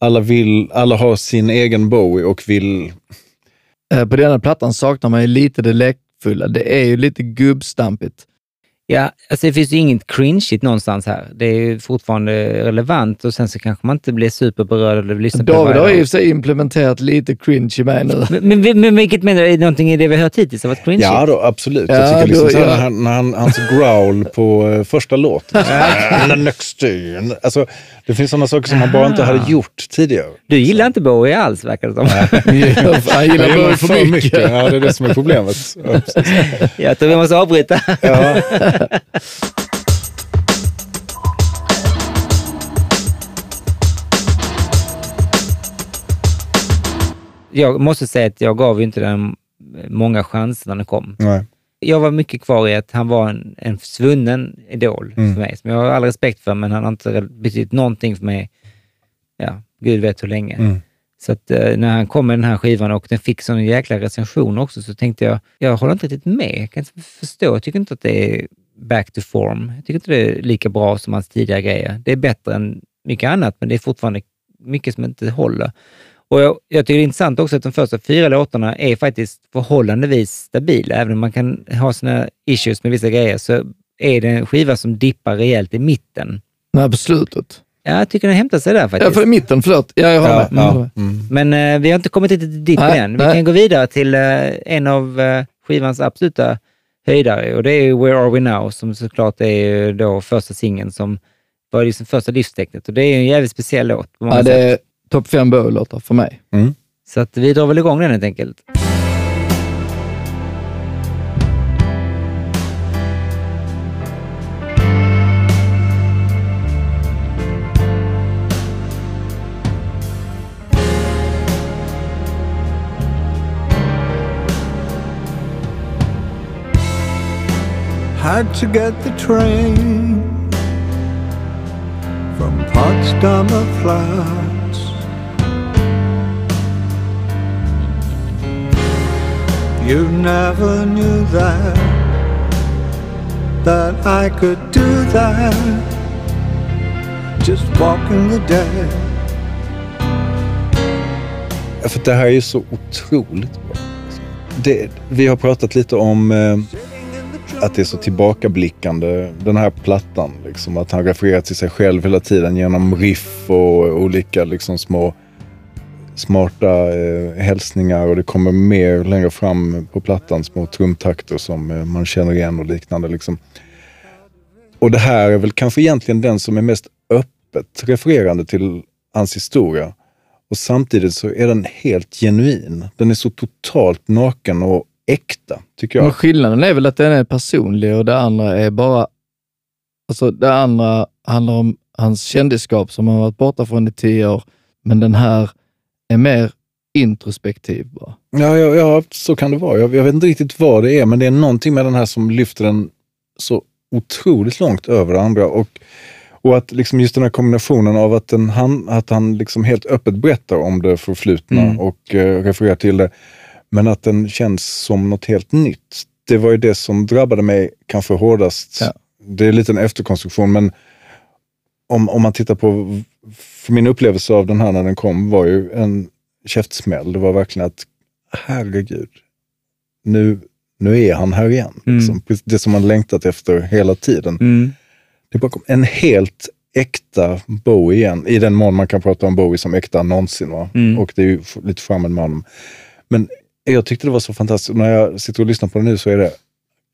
Alla, vill, alla har sin egen Bowie och vill... Eh, På denna plattan saknar man ju lite det lekfulla. Det är ju lite gubbstampigt. Ja, alltså det finns ju inget cringeigt någonstans här. Det är ju fortfarande relevant och sen så kanske man inte blir superberörd eller lyssnar på det David har varje i och för sig implementerat lite cringe i mig nu. Men, men, men vilket menar du? Är det någonting i det vi har hört hittills som varit cringeigt? Ja, då, absolut. Ja, jag tycker liksom då- så här, ja. när han, när han, hans growl på eh, första låten. Day. alltså, det finns sådana saker som han bara inte hade gjort tidigare. Du gillar inte Bowie alls, verkar det som. Han Jag gillar Bowie för mycket. Ja, det är det som är problemet. Jag tror vi måste avbryta. Ja. Jag måste säga att jag gav inte den många chanser när den kom. Nej. Jag var mycket kvar i att han var en, en svunnen idol Mm. för mig, som jag har all respekt för, men han har inte betytt någonting för mig, ja, gud vet hur länge. Mm. Så att eh, när han kom med den här skivan och den fick sån jäkla recension också, så tänkte jag, jag håller inte riktigt med. Jag kan inte förstå. Jag tycker inte att det är back to form. Jag tycker inte det är lika bra som hans tidigare grejer. Det är bättre än mycket annat, men det är fortfarande mycket som inte håller. Och jag, jag tycker det är intressant också att de första fyra låtarna är faktiskt förhållandevis stabila. Även om man kan ha sina issues med vissa grejer, så är det en skiva som dippar rejält i mitten. Nej, på slutet. Ja, jag tycker den hämtar sig där Ja, faktiskt. för i mitten, förlåt. Ja, jag håller Ja, med. Ja. Mm. Men eh, vi har inte kommit dit Nej, än. Vi nej. kan gå vidare till eh, en av eh, skivans absoluta höjdare och det är ju Where Are We Now som såklart är då första singeln som var liksom första livstecknet och det är ju en jävligt speciell låt. Ja, det är topp fem Bowie-låtar för mig. Så att vi drar väl igång den helt enkelt. Had to get the train from Potsdamer Platz. You never knew that, that I could do that. Just walking the day. För det här är så otroligt bra. Det, vi har pratat lite om eh, att det är så tillbakablickande, den här plattan. Liksom, att han refererar till sig själv hela tiden genom riff och olika liksom, små smarta eh, hälsningar och det kommer mer längre fram på plattan, små trumtakter som eh, man känner igen och liknande. Liksom. Och det här är väl kanske egentligen den som är mest öppet refererande till hans historia. Och samtidigt så är den helt genuin. Den är så totalt naken och äkta, tycker Men jag. skillnaden är väl att den är personlig och det andra är bara... Alltså det andra handlar om hans kändisskap som han varit borta från i tio år, men den här är mer introspektiv bara. Ja, ja, ja, så kan det vara. Jag, jag vet inte riktigt vad det är, men det är någonting med den här som lyfter den så otroligt långt över andra. Och, och att liksom just den här kombinationen av att, den, han, att han liksom helt öppet berättar om det förflutna Mm. och eh, refererar till det, men att den känns som något helt nytt. Det var ju det som drabbade mig kanske hårdast. Ja. Det är lite en efterkonstruktion, men om, om man tittar på, för min upplevelse av den här när den kom var ju en käftsmäll. Det var verkligen att, herregud, nu, nu är han här igen. Mm. Liksom. Det som man längtat efter hela tiden. Mm. Det bara kom en helt äkta Bowie igen, i den mån man kan prata om Bowie som äkta någonsin. Va? Mm. Och det är ju lite framme med honom. Men jag tyckte det var så fantastiskt. När jag sitter och lyssnar på det nu så är det,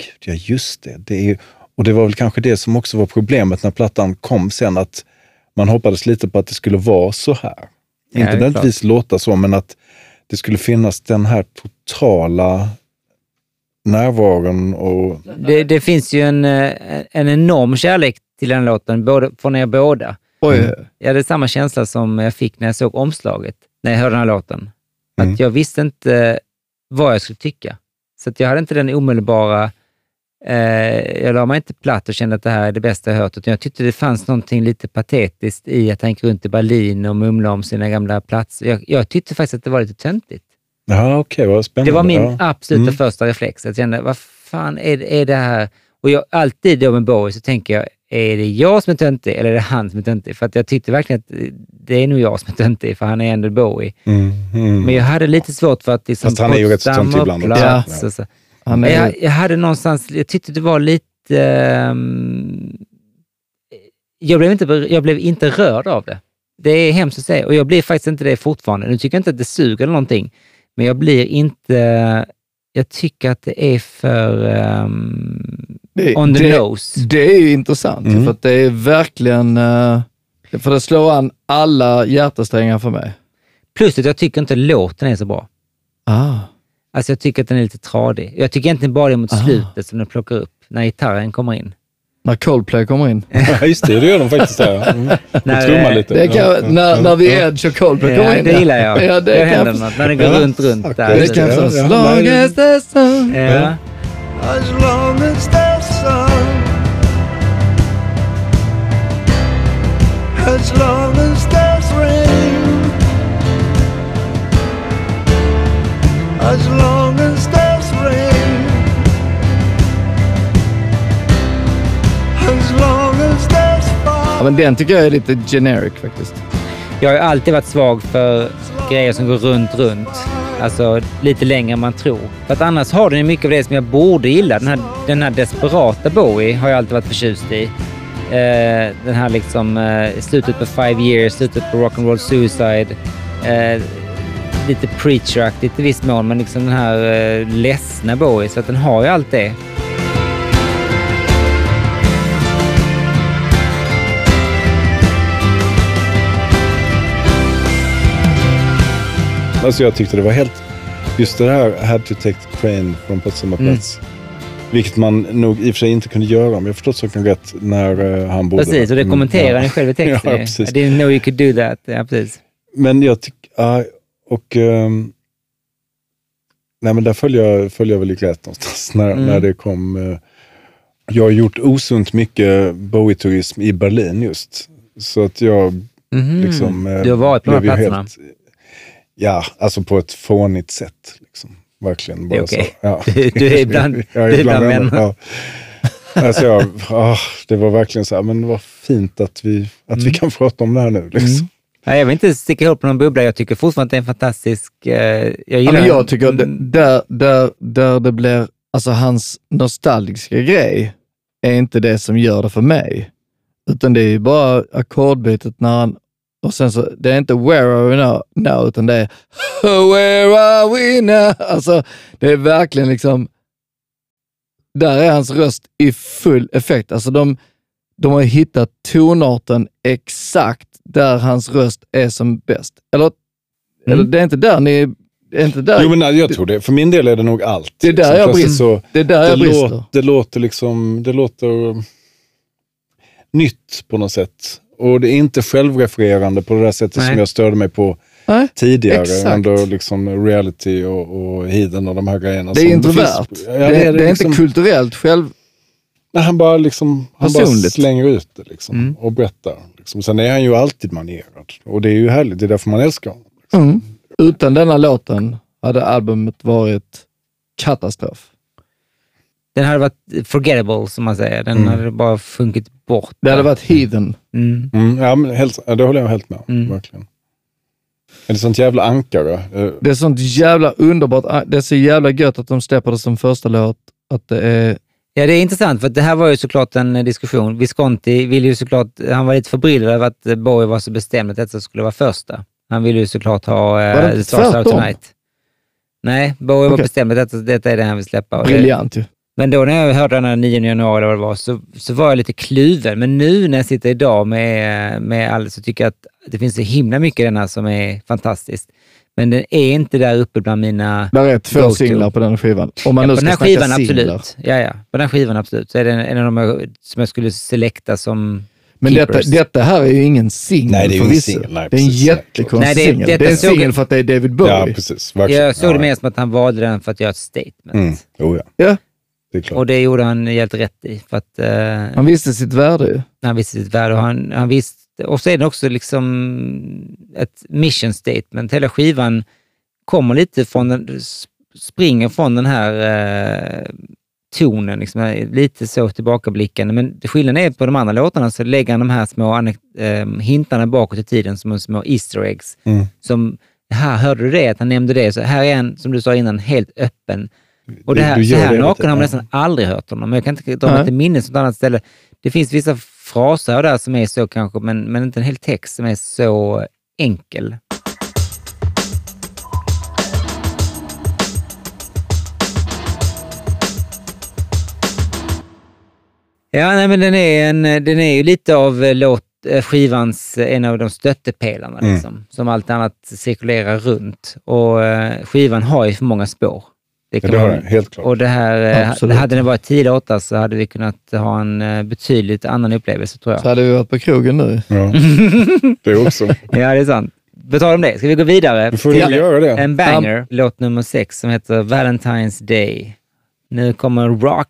gud ja just det. det är, ju- och det var väl kanske det som också var problemet när plattan kom sen, att man hoppades lite på att det skulle vara så här. Ja, Inte nödvändigtvis låta så, men att det skulle finnas den här totala närvaron och... Det, det finns ju en, eh, en enorm kärlek till den låten, både, från er båda. Oj, Mm. Jag hade samma känsla som jag fick när jag såg omslaget, när jag hörde den här låten. Mm. Att jag visste inte vad jag skulle tycka. Så att jag hade inte den omedelbara... Eh, jag la mig inte platt och kände att det här är det bästa jag hört, utan jag tyckte det fanns någonting lite patetiskt i att han gick runt i Berlin och mumla om sina gamla platser. Jag, jag tyckte faktiskt att det var lite töntigt. Ja, okej, vad spännande. Det var min ja. absoluta Mm. första reflex. Jag kände, vad fan är, är det här? Och jag, alltid då med Bowie så tänker jag, är det jag som är töntig eller är det han som är töntig? För att jag tyckte verkligen att det är nog jag som är töntig, för han är ändå Bowie. Mm, mm. Men jag hade lite svårt för att liksom Fast han är ju rätt så töntig ibland Ja. så. Han är, Jag, jag hade någonstans, jag tyckte det var lite... ehm, jag, blev inte, jag blev inte rörd av det. Det är hemskt att säga och jag blir faktiskt inte det fortfarande. Nu tycker jag inte att det suger eller någonting, men jag blir inte... Jag tycker att det är för ehm, det, on the det, nose. det är ju intressant, Mm. för att det är verkligen... eh, för det slår an alla hjärtesträngar för mig. Plus att jag tycker inte låten är så bra. Ah. Alltså jag tycker att den är lite tradig. Jag tycker egentligen bara det är mot Aha. slutet som den plockar upp, när gitarren kommer in. När Coldplay kommer in. Ja, just det, det gör de faktiskt där. ja. Mm. När, Trumma eh, lite. Det kan, Ja, när, när The ja. Edge och Coldplay kommer Ja, in. det gillar jag. Ja, det det kan händer något när den går Ja, runt, runt där. det Det kan ja, jag ja. As long as the sun. Ja. As long as there's As long as there's rain. As long as there's rain. As long as there's Ja, fire. men den tycker jag är lite generic faktiskt. Jag har ju alltid varit svag för grejer som går runt, runt. Alltså lite längre än man tror. För att annars har den ju mycket av det som jag borde gilla. Den här, den här desperata Bowie har jag alltid varit förtjust i. Eh, den här liksom eh, slutet på Five Years, slutet på Rock'n'Roll Suicide. Eh, lite preacher-aktigt i viss mån, men liksom den här eh, ledsna Bowie. Så att den har ju allt det. Alltså jag tyckte det var helt... Just det här, had to take the train från Potsdamer Mm. Vilket man nog i och för sig inte kunde göra, om jag förstått saken rätt, när eh, han bodde Precis, och det Mm, kommenterar ja. ni själv i texten. Ja, precis. I didn't know you could do that. Ja, precis. Men jag tycker... ja, och... ehm, nej, men där följer jag, följer jag väl lite rätt någonstans när, Mm. när det kom... eh, jag har gjort osunt mycket Bowie-turism i Berlin just. Så att jag Mhm. liksom... eh, Du har varit på de här platserna? ja, alltså på ett fånigt sätt. Liksom. Verkligen. Det är bara okej. så. Ja. Du- du är bland- Jag du är bland vänner. Ja. Alltså jag, ah, det var verkligen så här, men vad fint att vi, att Mm. vi kan prata om det här nu. Liksom. Nej, jag vill inte sticka ihop någon bubbla. Jag tycker fortfarande att det är en fantastisk... Eh, jag Ja, gillar men jag tycker det, Mm. där, där, där det blir, alltså hans nostalgiska grej är inte det som gör det för mig. Utan det är ju bara ackordbytet när han, och sen så, det är inte where are we now, now utan det är where are we now? Alltså, det är verkligen liksom, där är hans röst i full effekt. Alltså de, de har hittat tonarten exakt där hans röst är som bäst. Eller, eller det är inte där ni, är inte där, Jo, men nej, jag tror det. För min del är det nog allt. Det är där jag Plötsligt brister. så, det är där det, jag brister. låter, det låter liksom, det låter nytt på något sätt. Och det är inte självrefererande på det där sättet Nej. som jag störde mig på Nej, tidigare exakt. under liksom reality och, och hidden och de här grejerna. Det är introvert. finns- det, Ja, är, det är liksom- inte kulturellt själv... Nej, han bara, liksom, han bara slänger ut det liksom, Mm. och berättar. Liksom. Sen är han ju alltid manierad. Och det är ju härligt. Det är därför man älskar honom. Mm. Utan denna låten hade albumet varit katastrof. Den hade varit forgettable, som man säger. Den Mm. hade bara funkit bort. Det hade varit Heathen. Mm. Mm, ja, men helt, ja, det håller jag helt med om. Mm. Verkligen. Är det sånt jävla ankare? Eh, Det är sånt jävla underbart. Det är så jävla gött att de släpper det som första låt. Att det är... Ja, det är intressant, för det här var ju såklart en eh, diskussion. Visconti ville ju såklart, han var lite förbryllad över att eh, Bowie var så bestämd att detta skulle vara första. Han ville ju såklart ha Var det Stars Out? Tonight. Nej, Bowie var Okej. bestämd att detta, detta är det han vill släppa. Briljant ju. Men då när jag hörde den här 9 januari eller vad det var, så, så var jag lite kluven. Men nu när jag sitter idag med, med all, så tycker jag att det finns så himla mycket i den här som är fantastiskt. Men den är inte där uppe bland mina... Där är två Go-to. singlar på den skivan. Om man Ja, nu på ska den här skivan singlar. absolut. Ja, ja. På den här skivan absolut. Så är det en, en av de som jag skulle selekta som Men detta, detta här är ju ingen singel Nej, det är ju ingen förvisso. singel. Nej, Det är en jättekonstig det singel. detta Det är en singel för att det är David Bowie. Ja, precis. Verkligen. Jag såg det ja. mer som att han valde den för att göra ett statement. Mm. Jo, ja. Ja, Det. Och det gjorde han helt rätt i. För att, eh, han visste sitt värde han visste sitt värde och han, han visste... Och så är det också liksom ett mission statement. Hela skivan kommer lite från den, springer från den här eh, tonen, liksom, lite så tillbakablickande. Men skillnaden är på de andra låtarna så lägger han de här små eh, hintarna bakåt i tiden som små Easter eggs. Mm. Som, här hörde du det, att han nämnde det. Så här är han, som du sa innan, helt öppen. Och det Du- här, du så gör här naken har man nästan aldrig hört honom. Jag kan inte dra mig till minnes något annat ställe. Det finns vissa fraser där som är så kanske, men, men inte en hel text som är så enkel. Ja, nej, men den är, en, den är ju lite av eh, låt, eh, skivans, eh, en av de stöttepelarna, Mm. liksom, som allt annat cirkulerar runt. Och skivan har ju för många spår. Det Ja, kan det man- den, helt klart. och det här, eh, Absolut. hade det varit tio låtar så hade vi kunnat ha en eh, betydligt annan upplevelse tror jag. Så hade vi varit på krogen nu. Ja. Det också. Ja, det är sant. På tal om det, ska vi gå vidare Vi får till göra det. en banger, låt nummer sex, som heter Valentine's Day. Nu kommer rock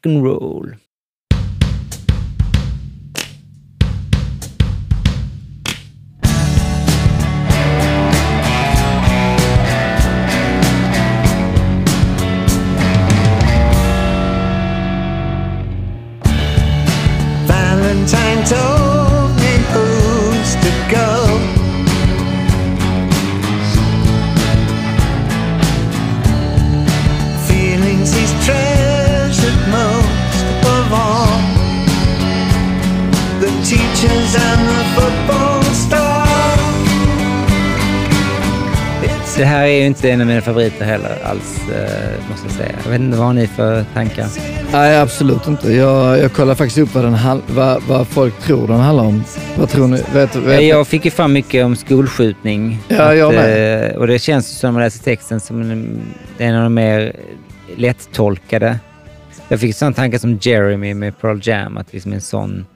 ju inte en av mina favoriter heller alls, eh, måste jag säga. Jag vet inte vad har ni för tankar? Nej, absolut inte. Jag, jag kollar faktiskt upp vad, den, vad, vad folk tror den handlar om. Vad tror ni? Vet, vet, Jag fick ju fram mycket om skolskjutning. Ja, jag med. eh, och det känns som när man läser texten som en, är av de mer lättolkade. Jag fick sån tanke som Jeremy med Pearl Jam, att liksom en sån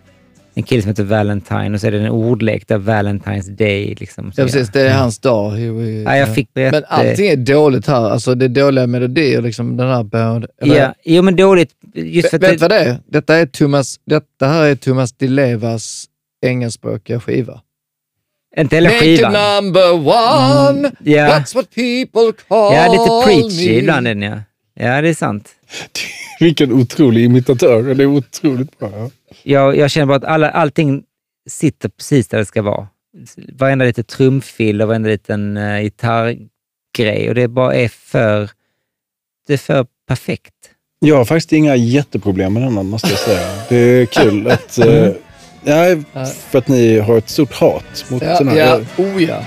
en kille som heter Valentine och så är det en ordlek där Valentine's Day. Liksom, Ja, precis. Det är hans dag. Ja, jag fick rätt, Men allting är dåligt här. Alltså det är dåliga melodier. Liksom den här eller- Ja, jo men dåligt. Just för Vet du vad det är? Detta, är Thomas, detta här är Thomas Di Levas engelskspråkiga skiva. inte hela Make skivan. it number one, Ja. that's what people call Ja, lite preachy me. ibland är den ja. Ja, det är sant. Vilken otrolig imitatör. Det är otroligt bra. Ja. Jag, jag känner bara att alla, allting sitter precis där det ska vara. Varenda liten trumfill och varenda liten uh, gitarrgrej och det bara är för, det är för perfekt. Jag har faktiskt inga jätteproblem med denna, måste jag säga. Det är kul att... eh, ja, för att ni har ett stort hat mot Ja, den här. ja, oh ja.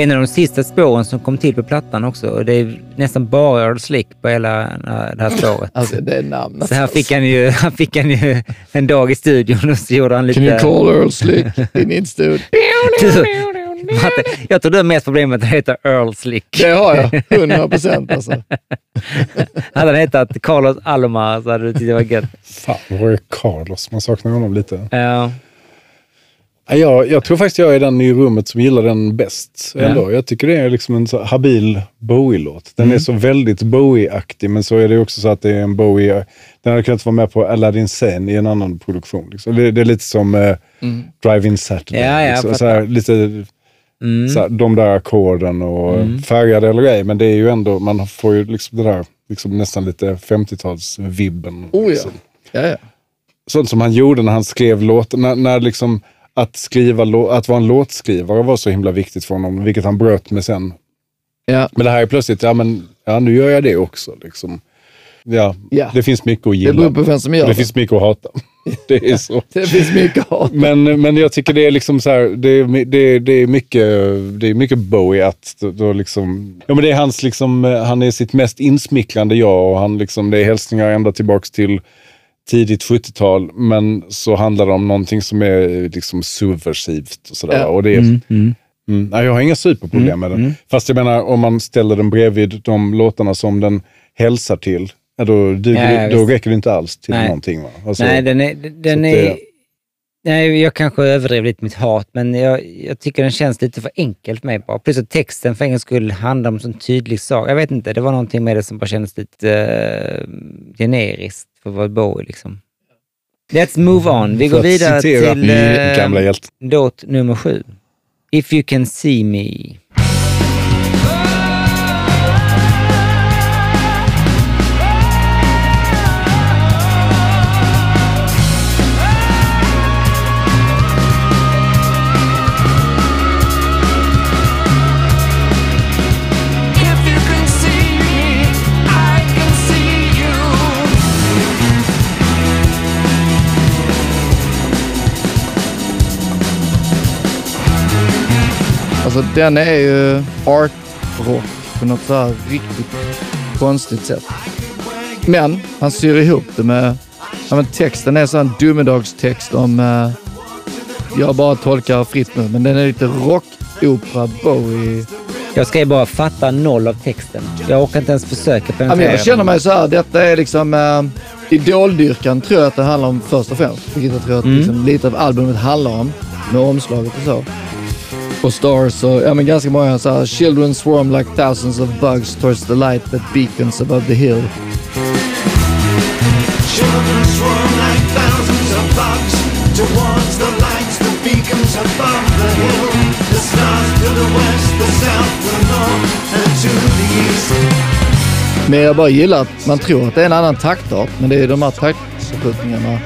Det är en av de sista spåren som kom till på plattan också och det är nästan bara Earl Slick på hela eh, det här spåret. Alltså det är namnet. Så här fick han ju, han fick han ju en dag i studion och så gjorde han lite... Can you call Earl Slick in in studio? Matte, jag tror du har mest problem med att han heter Earl Slick. Det har jag, 100 procent alltså. Hade han hetat Carlos Alomar så hade du tyckt det var gött. Fan, var är Carlos? Man saknar honom lite. Ja. Ja, Jag, jag tror faktiskt jag är den i rummet som gillar den bäst. Ändå. Jag tycker det är liksom en så habil Bowie-låt. Den är så väldigt Bowie-aktig, men så är det också så att det är en Bowie... Den hade kunnat vara med på Aladdin Sane i en annan produktion. Liksom. Det, det är lite som eh, Drive-In Saturday. Ja, ja, liksom. så här, lite så här, de där ackorden och färgade eller ej, men det är ju ändå, man får ju liksom det där liksom nästan lite 50-talsvibben. Oh ja. liksom ja, ja. sånt som han gjorde när han skrev låten. När, när liksom att, skriva, att vara en låtskrivare var så himla viktigt för honom, vilket han bröt med sen. Ja. Men det här är plötsligt, ja men ja, nu gör jag det också. Liksom. Ja, Ja. Det finns mycket att Det gilla. beror på vem som gör det det. finns mycket att hata. Det är så. Det finns mycket hat. Men, men jag tycker det är liksom så här, det är, det, är- det är mycket, det är mycket Bowie att då, då liksom, ja men det är hans liksom, eh, han är sitt mest insmickrande jag och han liksom, det är hälsningar ända tillbaks till tidigt 70-tal, men så handlar det om någonting som är liksom subversivt och sådär. Ja. Och det är, mm. nej, jag har inga superproblem med den. Fast jag menar, om man ställer den bredvid de låtarna som den hälsar till, då, duger, Ja, det- då räcker det inte alls till Nej. någonting. Va? Alltså, Nej, den är... Den är det- Nej, jag kanske överdrev lite mitt hat, men jag, jag tycker den känns lite för enkel för mig bara. Plus att texten för en gångs skull handlar om en sån tydlig sak. Jag vet inte, det var någonting med det som bara kändes lite eh, generiskt för att vara Bowie liksom. Let's move on. Vi går vidare till eh, gamla låt nummer sju. If you can see me. Alltså den är ju art-rock på något så här riktigt konstigt sätt. Men han syr ihop det med... Ja, men texten är sån domedagstext om... Eh, jag bara tolkar fritt nu, men den är lite rockopera Bowie. Jag ska ju bara fatta noll av texten. Jag orkar inte ens försöka Ja, penetrera jag känner mig så här, detta är liksom... Eh, idoldyrkan tror jag att det handlar om först och främst. Vilket jag tror att liksom, lite av albumet handlar om. Med omslaget och så. Och Stars och ja, men ganska många så här, Children swarm like thousands of bugs towards the light that beacons above the hill. Children swarm like thousands of bugs towards the lights, the beacons above the hill. The stars to the west, the south, the north, and to the east. Men jag bara gillar att man tror att det är en annan taktart, men det är de här taktförskjutningarna.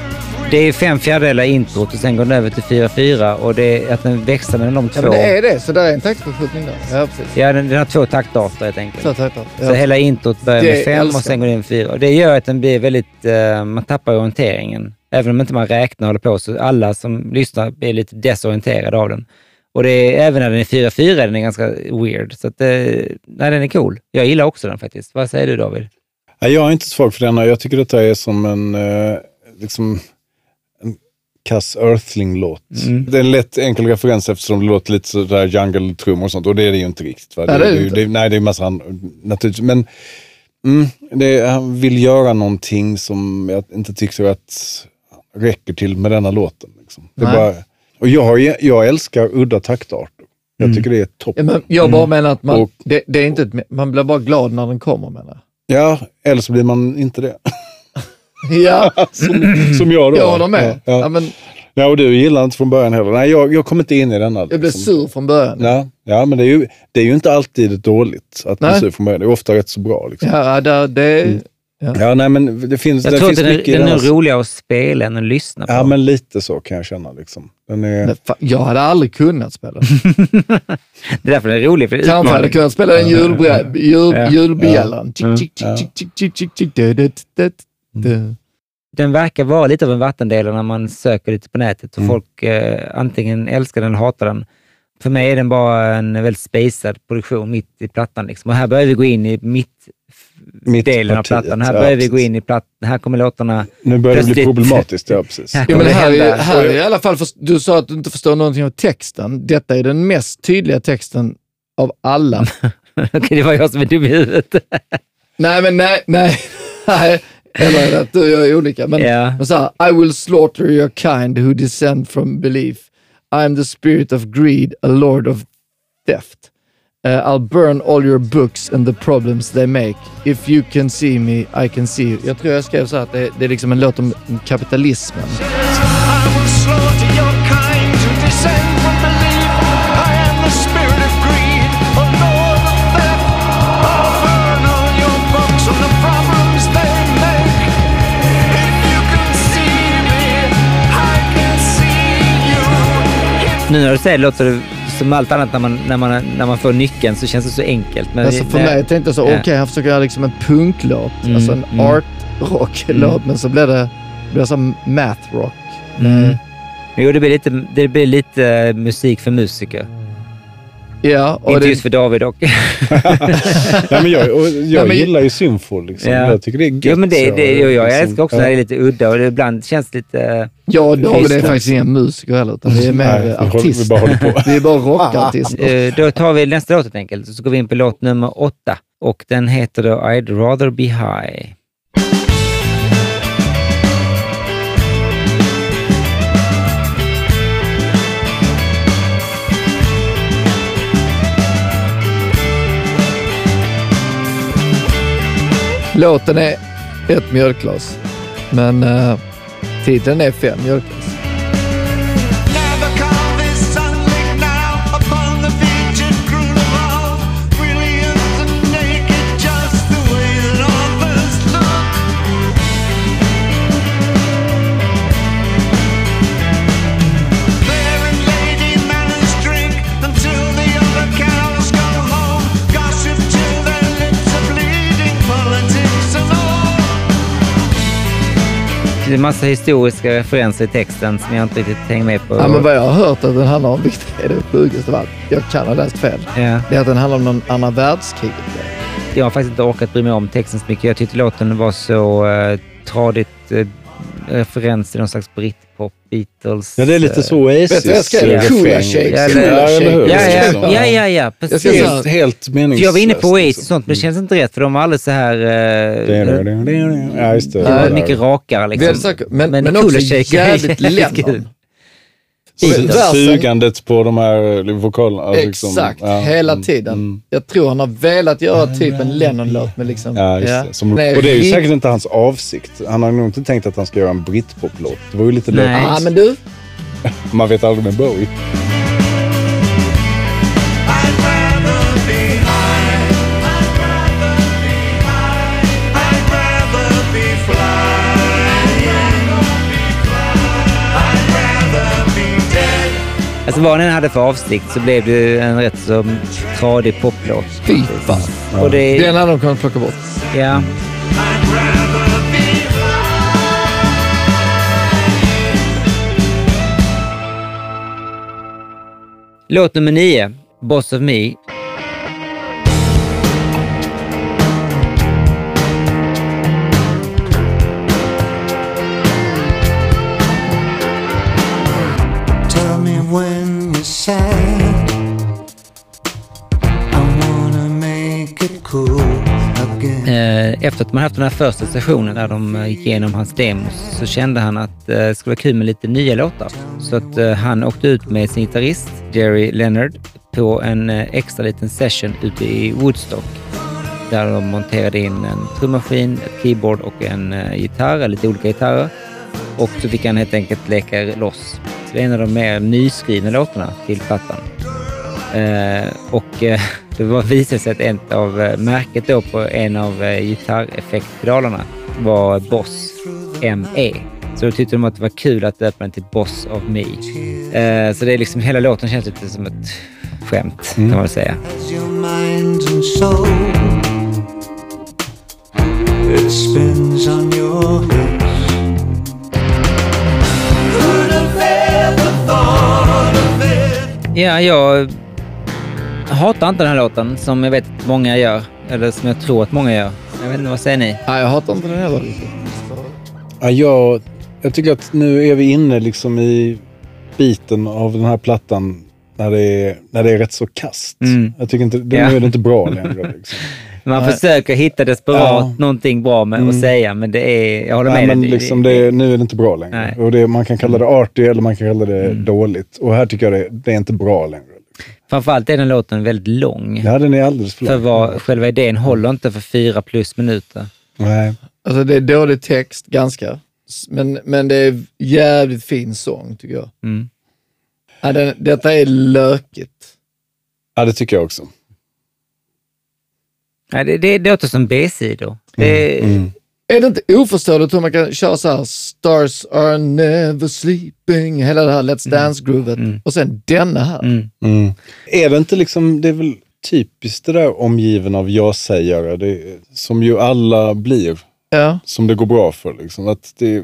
Det är fem fjärdedelar introt och sen går den över till 4-4 och det är att den växlar mellan de Ja, två. men det är det, så det är en taktförskjutning där. Ja, precis. Ja, den, den har två taktarter helt enkelt. Två taktar. Så Ja. hela introt börjar Det med fem och sen går det in fyra. Och det gör att den blir väldigt... eh, man tappar orienteringen. Även om inte man räknar och håller på, så alla som lyssnar blir lite desorienterade av den. Och det är, även när den är 4-4 är den är ganska weird. Så att, eh, nej, den är cool. Jag gillar också den faktiskt. Vad säger du David? Jag är inte svag för denna. Jag tycker detta är som en, eh, liksom, en kass Earthling-låt. Mm. Det är en lätt enkel referens eftersom det låter lite sådär jungle-trummor och sånt. Och det är det ju inte riktigt. Va? Nej, det är det inte. nej, det är massa annat naturligtvis. Men mm, det, han vill göra någonting som jag inte tycker att räcker till med denna låten. Liksom. Det bara, och jag, jag älskar udda taktarter. Jag tycker det är toppen. Ja, men jag bara menar att man, Mm. Och- det, det är inte ett, man blir bara glad när den kommer menar. Ja, eller så blir man inte det. Ja, som, som jag då. jag håller med. Ja, Ja. ja. men Ja, och du gillar inte från början heller. Nej, jag, jag kommer inte in i denna. jag blev liksom. sur från början. Ja, ja, men det är, ju, det är ju inte alltid dåligt att bli sur från början. Det är ofta rätt så bra. Liksom. Ja, det, det, Mm. Ja, nej, men det finns, Jag det tror att finns den är, mycket i den är roligare att spela än att lyssna på. Ja, men lite så kan jag känna. Liksom. Den är, jag hade aldrig kunnat spela. Det är därför den är rolig. För Kanske hade kunnat spela den Ja. julbjällan. Du, du. Den verkar vara lite av en vattendelare när man söker lite på nätet och Mm. folk eh, antingen älskar den eller hatar den. För mig är den bara en väldigt spacad produktion mitt i plattan. Liksom. Och här börjar vi gå in i mitt, Mitt delen av partiet, plattan. Här ja, börjar vi gå in i plattan. Här kommer låtarna... nu börjar det bli plötsligt- problematiskt. Ja, precis. Här Ja, men här, är, här är i alla fall, först- du sa att du inte förstår någonting av texten. Detta är den mest tydliga texten av alla. Okej, det var jag som är dum i huvudet. nej, men nej, nej. nej. Eller att du och jag är olika? Men, Ja. men så här, I will slaughter your kind who descend from belief. I am the spirit of greed, a lord of theft. Uh, I'll burn all your books and the problems they make. If you can see me, I can see you. Jag tror jag skrev så här att det, det är liksom en låt om kapitalismen. I will slaughter your Nu när du säger det låter det som allt annat när man, när man, när man får nyckeln så känns det så enkelt. Men Alltså för det- mig tänkte jag så, Ja. okej, han försöker göra liksom en punklåt, Mm, alltså en mm. art-rock-låt, men så blev det, blev som math-rock. Mm. Jo, det blir lite, det blir lite eh, musik för musiker. Ja, och Inte det, just för David dock. Nej, men jag och jag Nej, men- gillar ju symfol. Liksom. Ja. Jag tycker det är gött. jo, men det, det, jo, jag liksom. älskar också Ja. när det är lite udda och det ibland känns lite... jag och David är faktiskt inga musiker heller, utan vi är mer Nej, vi vi artister. bara på. vi är bara rockartister. Eh, då tar vi nästa låt helt enkelt. Så går vi in på låt nummer åtta. Och den heter då I'd rather be high. Låten är ett mjölkglas, men uh, titeln är fem mjölkglas. Det är massa historiska referenser i texten som jag inte riktigt hänger med på. Ja, men vad jag har hört att den handlar om, vilket är det sjukaste av allt, jag kan ha läst fel, Ja. det är att den handlar om någon andra världskriget. Jag har faktiskt inte orkat bry mig om texten så mycket. Jag tyckte låten var så uh, tradigt uh, referens till någon slags britpop, Beatles. Ja, det är lite eh, så Oasis. Vet du vad jag Coola liksom. shakes. Ja, Coola Ja? Ja, ja, ja, ja, ja, Jag precis. ska säga- Helt, helt För meningslöst. jag var inne på Oasis och liksom. sånt, men det känns inte rätt för de var alldeles så här... Uh, Ja, just det. mycket rakare liksom. Men, men, Men också jävligt. Lennon. Sugandet på de här eh, vokalerna. alltså liksom, Exakt, ja, hela mm, tiden. mm. Jag tror han har velat göra typ en Lennon-låt med liksom... Ja, just det. Som, och det är ju säkert inte hans avsikt. Han har nog inte tänkt att han ska göra en britpop-låt. Det var ju lite Nej. lätt. Ja, men du, Man vet aldrig med Bowie. Alltså vad den hade för avsikt så blev det en rätt så tradig poplåt. fy fan. Och det, Den hade de kunnat plocka bort. ja, låt nummer nio, Boss of Me. Eh, efter att man haft den här första sessionen där de eh, gick igenom hans demos så kände han att eh, det skulle vara kul med lite nya låtar. Så att han åkte ut med sin gitarrist Jerry Leonard på en extra liten session ute i Woodstock. Där de monterade in en trummaskin, ett keyboard och en gitarr, lite olika gitarrer. Och så fick han helt enkelt leka loss. Så det är en av de mer nyskrivna låtarna till plattan. Eh, och eh, det var visade sig att en av eh, märket då på en av eh, gitarreffektpedalerna var Boss ME. Så då tyckte de att det var kul att döpa den till Boss of Me. Eh, så det är liksom, hela låten känns lite som ett skämt kan man väl säga. Ja, jag hatar inte den här låten som jag vet att många gör. Eller som jag tror att många gör. Jag vet inte, vad säger ni? Nej, jag hatar inte den heller. Ja, jag, jag tycker att nu är vi inne liksom i biten av den här plattan när det är, när det är rätt så kast. Mm. Jag tycker inte, det, Ja. nu är det inte bra längre. Liksom. Man Nej. försöker hitta desperat Ja. någonting bra med att säga, men det är... Jag håller Nej, med men dig. liksom det, är- nu är det inte bra längre. Nej. Och det, man kan kalla det arty eller man kan kalla det dåligt. Och här tycker jag det, det är inte bra längre. Framförallt är den låten väldigt lång. Ja, den är alldeles för För lång. vad själva idén håller inte för fyra plus minuter. Nej. Alltså det är dålig text, ganska. Men, men det är jävligt fin sång, tycker jag. Mm. Ja, den, detta är lökigt. Ja, det tycker jag också. Nej, det, det, det låter som B-sidor. Det, Mm. Är det inte oförståeligt hur man kan köra så här Stars are never sleeping, hela det här Let's Dance-groovet och sen denna här. Mm. Mm. Är det inte liksom, det är väl typiskt det där omgiven av ja-sägare, det, som ju alla blir, Ja. som det går bra för. Liksom. Att det,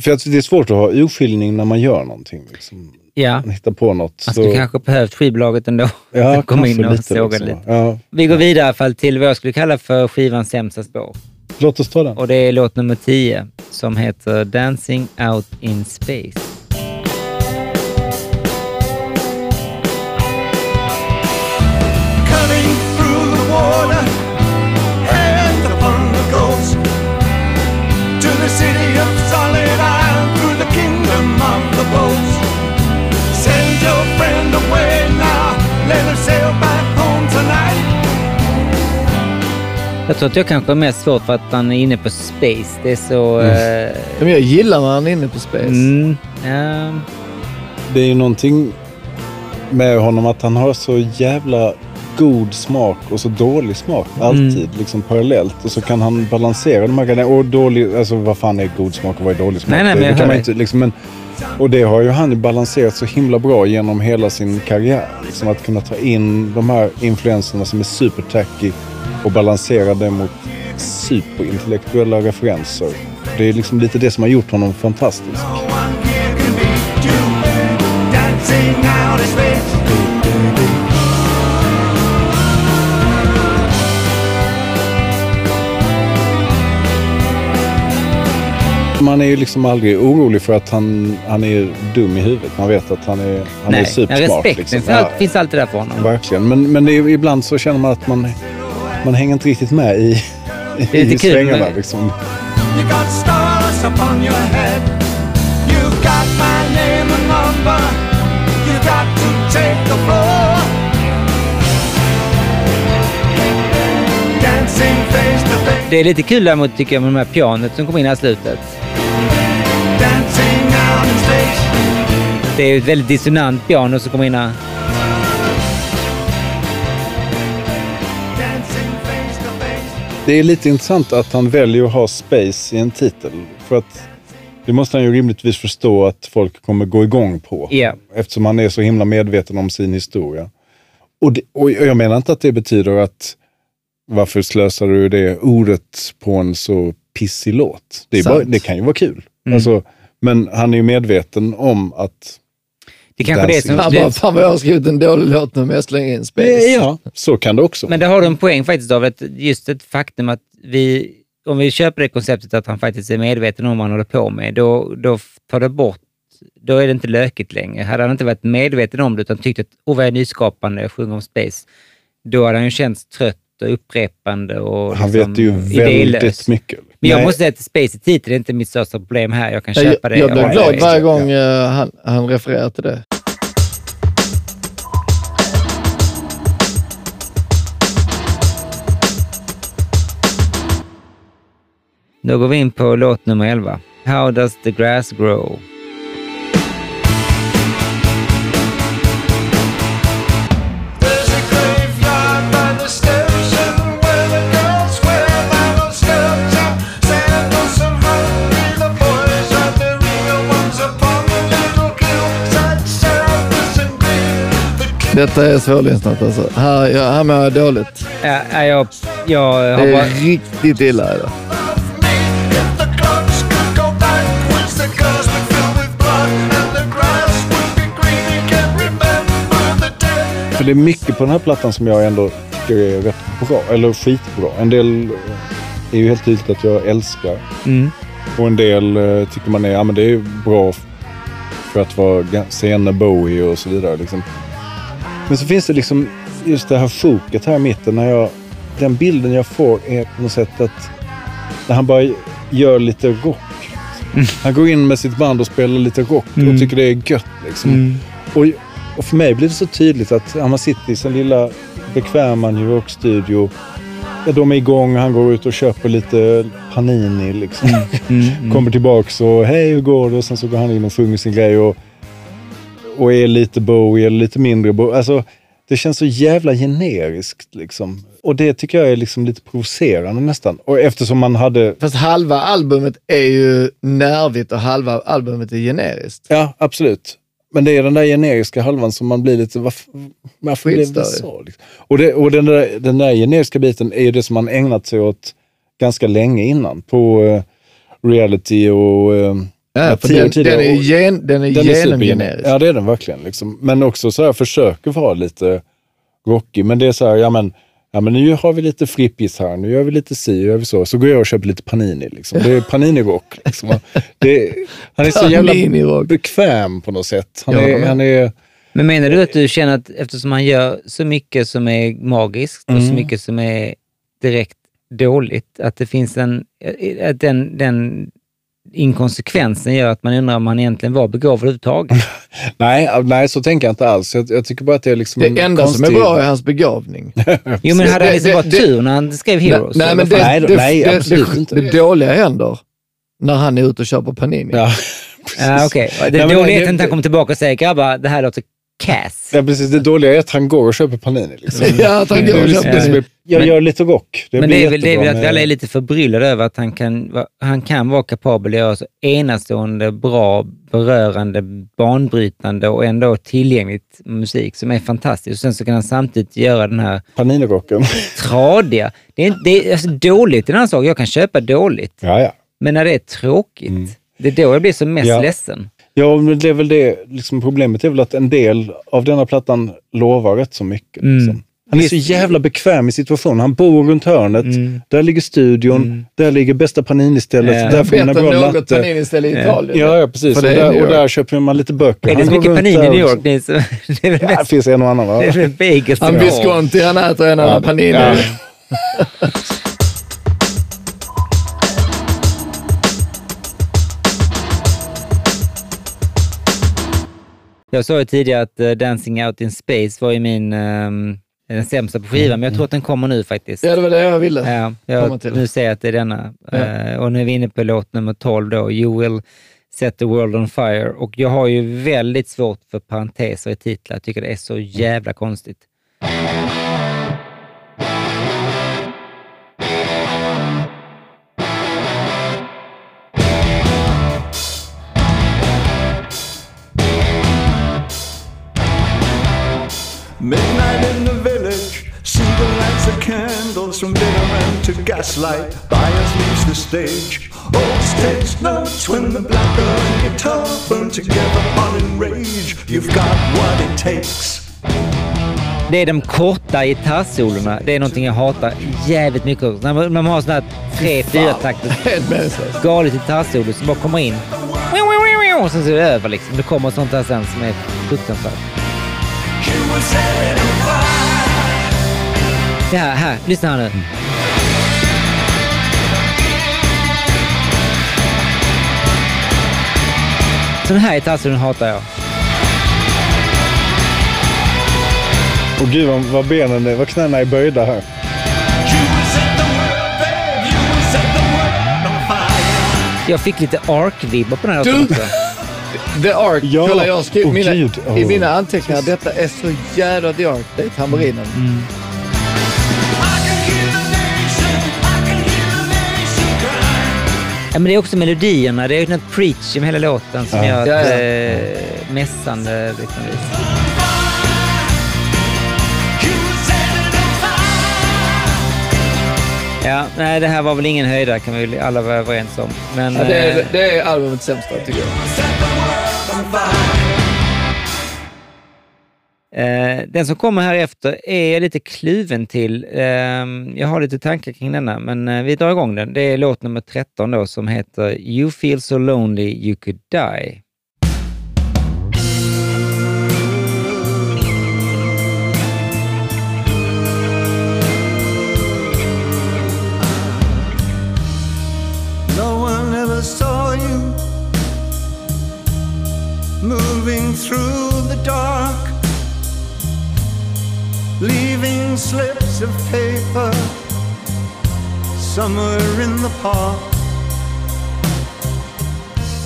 för att det är svårt att ha urskiljning när man gör någonting. Liksom. Ja, Man hittar på något. man skulle kanske behövt skivbolaget ändå. ja, komma in och lite, liksom. lite. Ja. Vi går vidare i alla fall till vad jag skulle kalla för skivans sämsta spår. Låt oss ta den. Och det är låt nummer 10 som heter Dancing out in space. cutting through the water, Jag tror att jag kanske är mest svårt för att han är inne på space. Det är så... eh, Men jag gillar när han är inne på space. mm, ja, Det är ju någonting med honom att han har så jävla god smak och så dålig smak alltid, liksom parallellt. Och så kan han balansera de här grejerna. Och dålig, alltså vad fan är god smak och vad är dålig smak? Nej, nej, men det jag kan man inte, liksom, men, Och det har ju han balanserat så himla bra genom hela sin karriär. Liksom att kunna ta in de här influenserna som är supertacky och balansera det mot superintellektuella referenser. Det är liksom lite det som har gjort honom fantastisk. Man är ju liksom aldrig orolig för att han, han är dum i huvudet. Man vet att han är, han är nej, supersmart. respekten liksom. finns, allt, finns alltid där för honom. Verkligen. Men, men är, ibland så känner man att man, man hänger inte riktigt med i, Det i kul svängarna. med- Liksom. You got stars upon your head. You got my name and number. You got to take the floor. Dancing face to face. Det är lite kul däremot tycker jag med de här pianot som kom in här i slutet. Dancing out in space. Det är ett väldigt dissonant piano som kommer in här. Det är lite intressant att han väljer att ha space i en titel. För att det måste han ju rimligtvis förstå att folk kommer gå igång på. Ja. Eftersom han är så himla medveten om sin historia. Och, det, och jag menar inte att det betyder att varför slösar du det ordet på en så pissig låt? Det, bara, det kan ju vara kul. Mm. Alltså, men han är ju medveten om att Det kanske det är som... Han bara, fan vad jag har skrivit en dålig låt nu men jag slänger in space. Ja, så kan det också. Men det har du en poäng faktiskt av att just ett faktum att vi, om vi köper det konceptet att han faktiskt är medveten om vad han håller på med, då, då tar det bort, då är det inte lökigt längre. Hade han inte varit medveten om det utan tyckt att åh vad jag är nyskapande, jag sjunger om space, då hade han ju känts trött och upprepande och han liksom vet ju idélös. väldigt mycket. Men jag Nej, måste säga att space titel är inte mitt största problem här. Jag kan Jag, köpa det. jag blir glad varje gång eh, han, han refererar till det. Då går vi in på låt nummer 11. How does the grass grow? Detta är svårlyssnat alltså. Här, ja, här mår jag dåligt. Ja, ja, jag, jag Det har bara... är riktigt illa. Det. day. För det är mycket på den här plattan som jag ändå tycker är rätt bra, eller skitbra. En del är ju helt tydligt att jag älskar. Mm. Och en del eh, tycker man är, ja men det är bra för att vara sena Bowie och så vidare. Liksom. Men så finns det liksom just det här sjoket här i mitten. När jag, den bilden jag får är på något sätt att när han bara gör lite rock. Han går in med sitt band och spelar lite rock och tycker det är gött. Liksom. Och, och för mig blir det så tydligt att man sitter i sin lilla bekväma New York-studio. Ja, de är igång, han går ut och köper lite Panini. Liksom. Kommer tillbaks och hej hur går det? Och sen så går han in och sjunger sin grej och, och är lite Bowie eller lite mindre Bowie. Alltså, Det känns så jävla generiskt liksom. Och det tycker jag är liksom lite provocerande nästan. Och eftersom man hade... Fast halva albumet är ju nervigt och halva albumet är generiskt. Ja, absolut. Men det är den där generiska halvan som man blir lite, varför, varför blev det så? Liksom? Och, det, och den, där, den där generiska biten är ju det som man ägnat sig åt ganska länge innan. På eh, reality och... eh, Ja, för den, den är, gen, den är Den är genomgenerisk. supergenerisk. Ja, det är den verkligen. Liksom. Men också så här, försöker vara lite rockig. Men det är så här, ja men, ja men nu har vi lite frippis här, nu gör vi lite si, nu gör vi så. Så går jag och köper lite Panini. Liksom. Det är Panini-rock. Liksom. Han är så jävla bekväm på något sätt. Han är, men- han är, Men menar du att du känner att eftersom han gör så mycket som är magiskt och så Mm. mycket som är direkt dåligt, att det finns en... Att den, den inkonsekvensen gör att man undrar om han egentligen var begåvad överhuvudtaget? nej, nej, så tänker jag inte alls. Jag, jag tycker bara att det är liksom Det en enda som är konstig- bra är hans begåvning. Jo, men hade Det- han liksom det- bara det- tur när han skrev Heroes? nej, men det? Nej, det, nej, det, absolut det, inte. det dåliga händer när han är ute och köper Panini. Ja, Ja, okej. Det Nej, men dåliga är det- att han kommer tillbaka och säger grabbar, det här låter cass. ja, precis. Det dåliga är att han går och köper Panini. Liksom. Ja, att han går och liksom köper är, jag Men- gör lite rock. Det men blir det är, väl, det att vi alla är lite förbryllade över att han kan, han kan vara kapabel att göra så enastående, bra, berörande, banbrytande och ändå tillgängligt musik som är fantastisk. Och sen så kan han samtidigt göra den här Panini-rocken. tradiga. Det är, det är alltså, dåligt en annan sak. Jag kan köpa dåligt. Ja, ja. Men när det är tråkigt, det är då jag blir som mest Mm. Ja. ledsen. Ja, men det är väl det. Liksom problemet är väl att en del av denna plattan lovar rätt så mycket. Mm. Liksom. Han är så jävla bekväm i situationen. Han bor runt hörnet. Där ligger studion. Där ligger bästa Panini-stället. Ja. Där får man en Bättre bra än något latte. Panini-ställe i Italien. Ja, ja, precis. Och där, och där köper man lite böcker. Är det så mycket Panini i där New. York? Det är, så, det är väl Ja, det finns en och annan va? Det är väl bagels Han Visconti, han äter en annan Panini. Ja. Jag sa ju tidigare att eh, Dancing Out in Space var ju min ehm, den sämsta på skivan, men jag tror att den kommer nu faktiskt. Ja, det var det jag ville. Ja, komma jag, till. nu ser jag att det är denna. Ja. Eh, och nu är vi inne på låt nummer 12 då, You will set the world on fire. Och jag har ju väldigt svårt för parenteser i titlar. Jag tycker det är så jävla konstigt. Midnight candles from dinner and to gaslight. Bias leaves the stage. Old stage notes when the black and guitar burn together on in rage. You've got what it takes. Det är de korta gitarrsolorna. Det är någonting jag hatar jävligt mycket. också. När man, man har sådana här tre, fyra takter galet gitarrsolo som bara kommer in. Och sen så är det över liksom. Det kommer sånt här sen som är fruktansvärt. Det här, här. Lyssna här nu. Sån här gitarrsolon hatar jag. Och gud vad, vad benen är, vad knäna är böjda här. Jag fick lite Ark-vibbar på den här låten också. The Ark. Ja. Kolla, jag skrivit Åh, mina. Åh. i mina anteckningar. Detta är så jävla The Ark. Det är tamburinen. Ja, men det är också melodierna. Det är något preach med hela låten som Ja. gör ett Ja, ja. eh, mässande liksom. Ja, nej, det här var väl ingen höjdare kan vi alla vara överens om. Men, Ja, det, eh, är, det är albumets sämsta tycker jag. Eh, den som kommer här efter är jag lite kluven till. Eh, jag har lite tankar kring denna, men eh, vi drar igång den. Det är låt nummer 13 då som heter You feel so lonely you could die. No one ever saw you moving through leaving slips of paper somewhere in the park.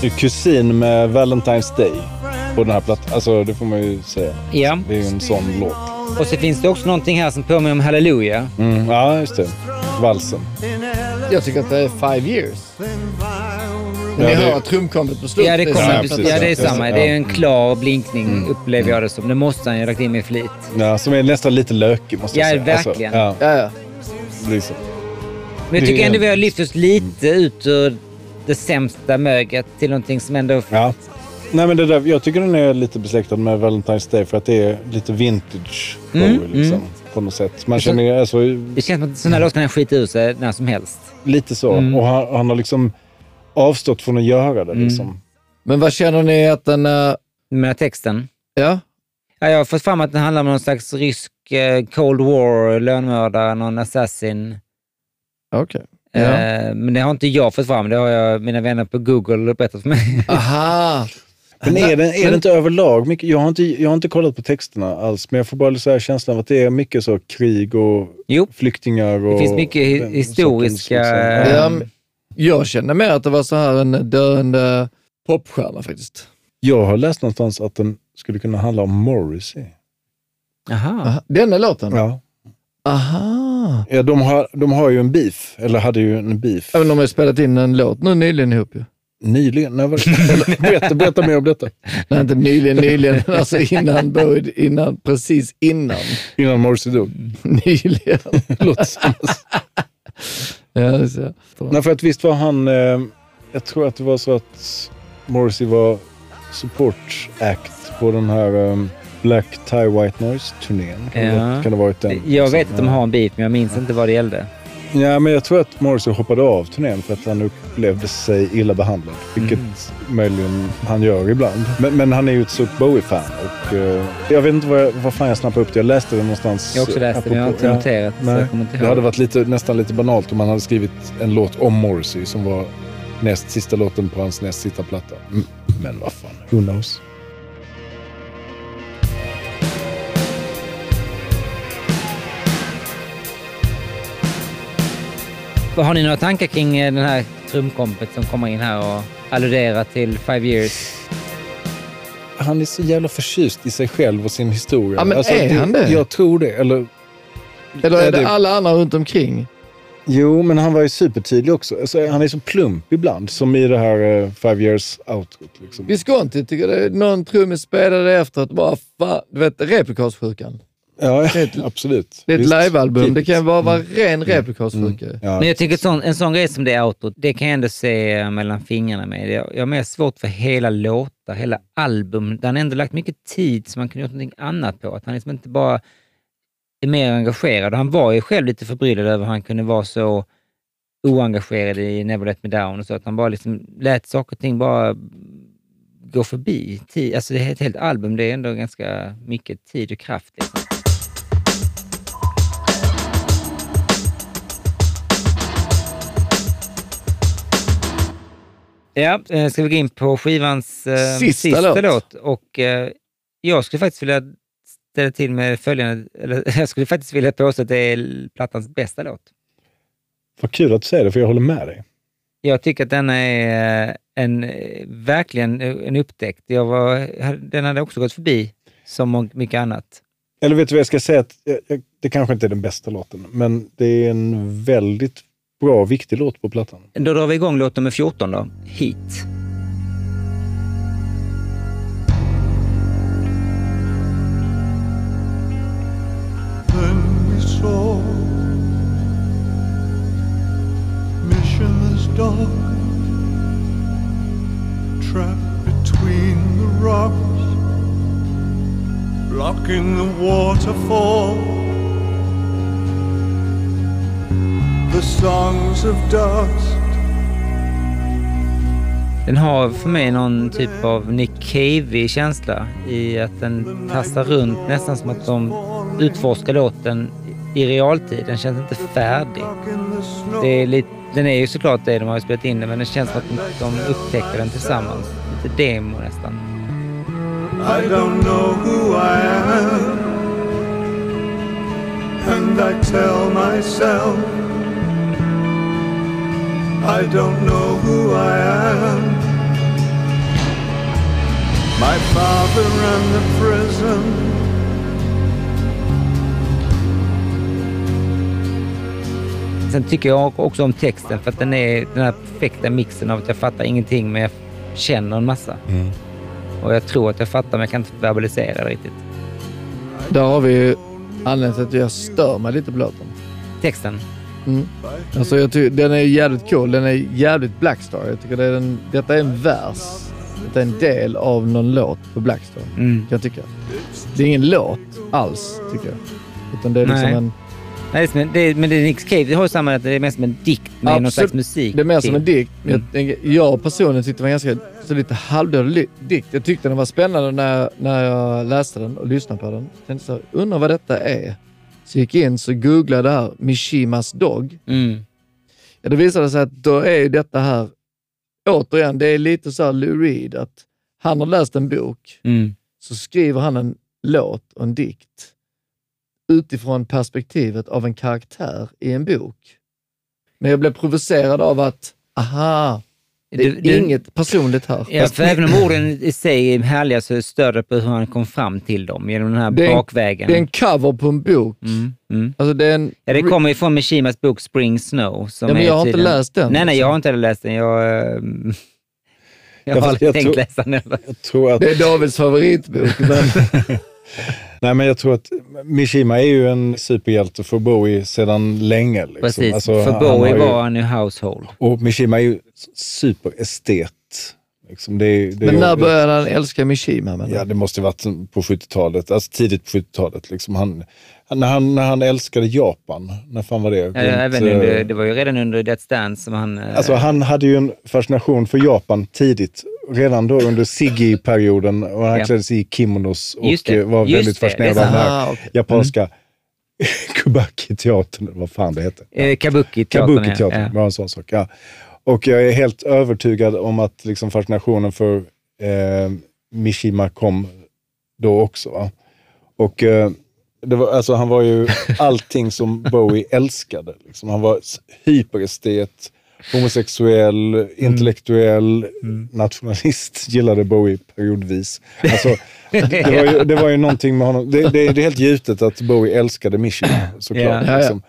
Det är kusin med Valentine's Day på den här plattan. Alltså det får man ju säga. Ja, Det är ju en sån låt. Och så finns det också någonting här som påminner om Hallelujah. Mm, ja, just det. Valsen. Jag tycker att det är five years. Ja, ni det- hör trumkompet på slutet. Ja, det, är kommer, samma ja, precis, det är ja. samma. Ja. Det är en klar blinkning, Mm. upplever jag det som. Det måste han ju ha lagt in med flit. Ja, som är nästan lite lökig måste jag Ja, säga. verkligen. Alltså, Ja, ja. ja, liksom. Men jag tycker ändå vi har lyft oss lite ut ur det sämsta möget till någonting som ändå... ja. Nej, men det där, jag tycker den är lite besläktad med Valentine's Day för att det är lite vintage Mm, liksom, på något sätt. Man känner alltså, Det känns som att sådana här låtar kan han skita ur sig när som helst. lite så. Mm. Och han, han har liksom avstått från att göra det. Liksom. Men vad känner ni att den... eh, Med texten. ja? Ja, jag har fått fram att det handlar om någon slags rysk eh, Cold War, lönnmördare, någon assassin. Okej. Ja. Eh, men det har inte jag fått fram. Det har jag, mina vänner på Google berättat för mig. Aha! Men är det, är det inte överlag mycket? Jag har inte, jag har inte kollat på texterna alls, men jag får bara så här känslan av att det är mycket så krig och Jo, flyktingar. Och det finns mycket hi- den historiska... sortens, eh, liksom. Ja, men jag kände mer att det var så här en döende popstjärna faktiskt. Jag har läst någonstans att den skulle kunna handla om Morrissey. Aha. Aha. Denna låten? Ja. Aha! Ja, de, har, de har ju en beef, eller hade ju en beef. Även om de har spelat in en låt nu nyligen ihop ju. Nyligen? När var det? berätta, berätta mer om detta. Nej, inte nyligen, nyligen. men Alltså innan Bowie, innan, precis innan. Innan Morrissey dog. Nyligen. Låter som Ja. Nej, för att visst var han... Eh, jag tror att det var så att Morrissey var support act på den här eh, Black Tie White Noise-turnén. Kan, Ja. kan det ha varit den? Jag vet att de har en beef, men jag minns inte vad det gällde. Ja, men jag tror att Morrissey hoppade av turnén för att han upplevde sig illa behandlad. Vilket möjligen han gör ibland. Men, men han är ju ett stort Bowie-fan. Och, eh, jag vet inte vad, jag, vad fan jag snappade upp det. Jag läste det någonstans. Jag också läst det, men jag har inte apropå- noterat. så Nej, inte det hade varit lite, nästan lite banalt om man hade skrivit en låt om Morrissey som var näst sista låten på hans näst sista platta. Mm, Men vad fan, who knows? Har ni några tankar kring eh, den här trumkompet som kommer in här och alluderar till Five Years? Han är så jävla förtjust i sig själv och sin historia. Ja, men är han det? Jag tror det. Eller, Eller är Ja, det det- alla andra runt omkring? jo, men han var ju supertydlig också. Alltså, han är så plump ibland, som i det här eh, Five Years Outrot. Liksom. Visconti tycker det är någon trummis spelade efteråt bara, fan, du vet replikassjukan. Ja, Det ett- absolut. Det är ett Visst. livealbum, det kan vara, vara ren replikassjuka. Ja. Men jag tycker sån, en sån grej som det outro, det kan jag ändå se eh, mellan fingrarna med. Jag, jag har mer svårt för hela låtar, hela album, där han ändå lagt mycket tid som man kunde gjort någonting annat på. Att han liksom inte bara är mer engagerad. Han var ju själv lite förbryllad över hur han kunde vara så oengagerad i Never Let Me Down och så. Att han bara liksom lät saker och ting bara gå förbi. Tid, alltså det är ett helt album, det är ändå ganska mycket tid och kraft. Liksom. Ja, eh, ska vi gå in på skivans eh, Sista sista, låt. låt. Och eh, jag skulle faktiskt vilja ställa till med följande, eller jag skulle faktiskt vilja påstå att det är plattans bästa låt. Vad kul att du säger det, för jag håller med dig. Jag tycker att den är eh, en, eh, verkligen en upptäckt. Jag var, den hade också gått förbi, som mycket annat. Eller vet du vad jag ska säga? Att, det kanske inte är den bästa låten, men det är en väldigt bra och viktig låt på plattan. Då drar vi igång låt nummer 14 då, missionless dog trapped between the rocks, blocking the waterfall. Den har för mig någon typ av Nick Cave-känsla i att den tassar runt nästan som att de utforskar låten i realtid. Den känns inte färdig. the. Det är lite, den är ju såklart det, de har ju spelat in den, men det känns som att de, de upptäcker den tillsammans. Lite demo nästan. I don't know who I am, and I tell myself i don't know who I am. My father ran the prison. Sen tycker jag också om texten för att den är den här perfekta mixen av att jag fattar ingenting men jag känner en massa. Mm. Och jag tror att jag fattar men jag kan inte verbalisera det riktigt. Där har vi ju anledningen till att jag stör mig lite på låten. Texten? Mm. Alltså jag tycker, den är jävligt cool. Den är jävligt Blackstar. Jag tycker det är en, detta är en vers. Detta är en del av någon låt på Blackstar. Mm. Jag tycka. Det är ingen låt alls, tycker jag. Utan det är liksom Nej. en... Nej, det är som en, det men det är Nick Cave, det har ju samma, att det är mer som en dikt med någon Absolut. slags musik. Det är mer som en dikt. men Jag, jag personligen tyckte det var ganska så lite halvdålig li- dikt. Jag tyckte den var spännande när jag, när jag läste den och lyssnade på den. Jag tänkte så här, undrar vad detta är. Så jag gick in så googlade det här, Mishimas Dog. Mm. Ja, det visade sig att då är detta här, återigen, det är lite så här Lou Reed, att han har läst en bok, Mm. så skriver han en låt och en dikt utifrån perspektivet av en karaktär i en bok. Men jag blev provocerad av att, aha, det är Du- du- inget personligt här. Ja, för även om orden i sig är härliga så stör det på hur han kom fram till dem genom den här Det är en- bakvägen. Det är en cover på en bok. mm. Mm. Alltså det är en... Ja, det kommer ju från Mishimas bok Spring Snow. Som Ja, men är jag har inte tydligen- läst den, Nej, nej, liksom. jag har inte heller läst den. Jag, eh, jag Ja, har jag tänkt tror- läsa den. Jag tror att, Det är Davids favoritbok. Men, nej, men jag tror att Mishima är ju en superhjälte för Bowie sedan länge. Liksom. Precis, Alltså, för han Bowie ju- var han ju household. Och Mishima är ju superestet. Liksom det, det men när började han älska Mishima? Ja, det måste ju varit på 70-talet, alltså tidigt på 70-talet. Liksom han, när, han, när han älskade Japan, när fan var det? Ja, Runt, även eh, under, det var ju redan under Death Dance som han... eh, Alltså han hade ju en fascination för Japan tidigt. Redan då under Siggy-perioden och han Ja. klädde sig i kimonos och eh, var just väldigt det, fascinerad av den här Ah, okej. japanska Kubaki-teatern, eller vad fan det heter. eh, Kabuki-teatern. Kabuki-teatern, ja. var en sån sak. Ja. Och jag är helt övertygad om att liksom fascinationen för eh, Mishima kom då också. Va? Och eh, var, alltså, han var ju allting som Bowie älskade. Liksom. Han var hyperestet, homosexuell, intellektuell, nationalist, gillade Bowie periodvis. Alltså, det, var ju, det var ju någonting med honom. Det, det, det är helt gjutet att Bowie älskade Mishima såklart. Ja. Liksom.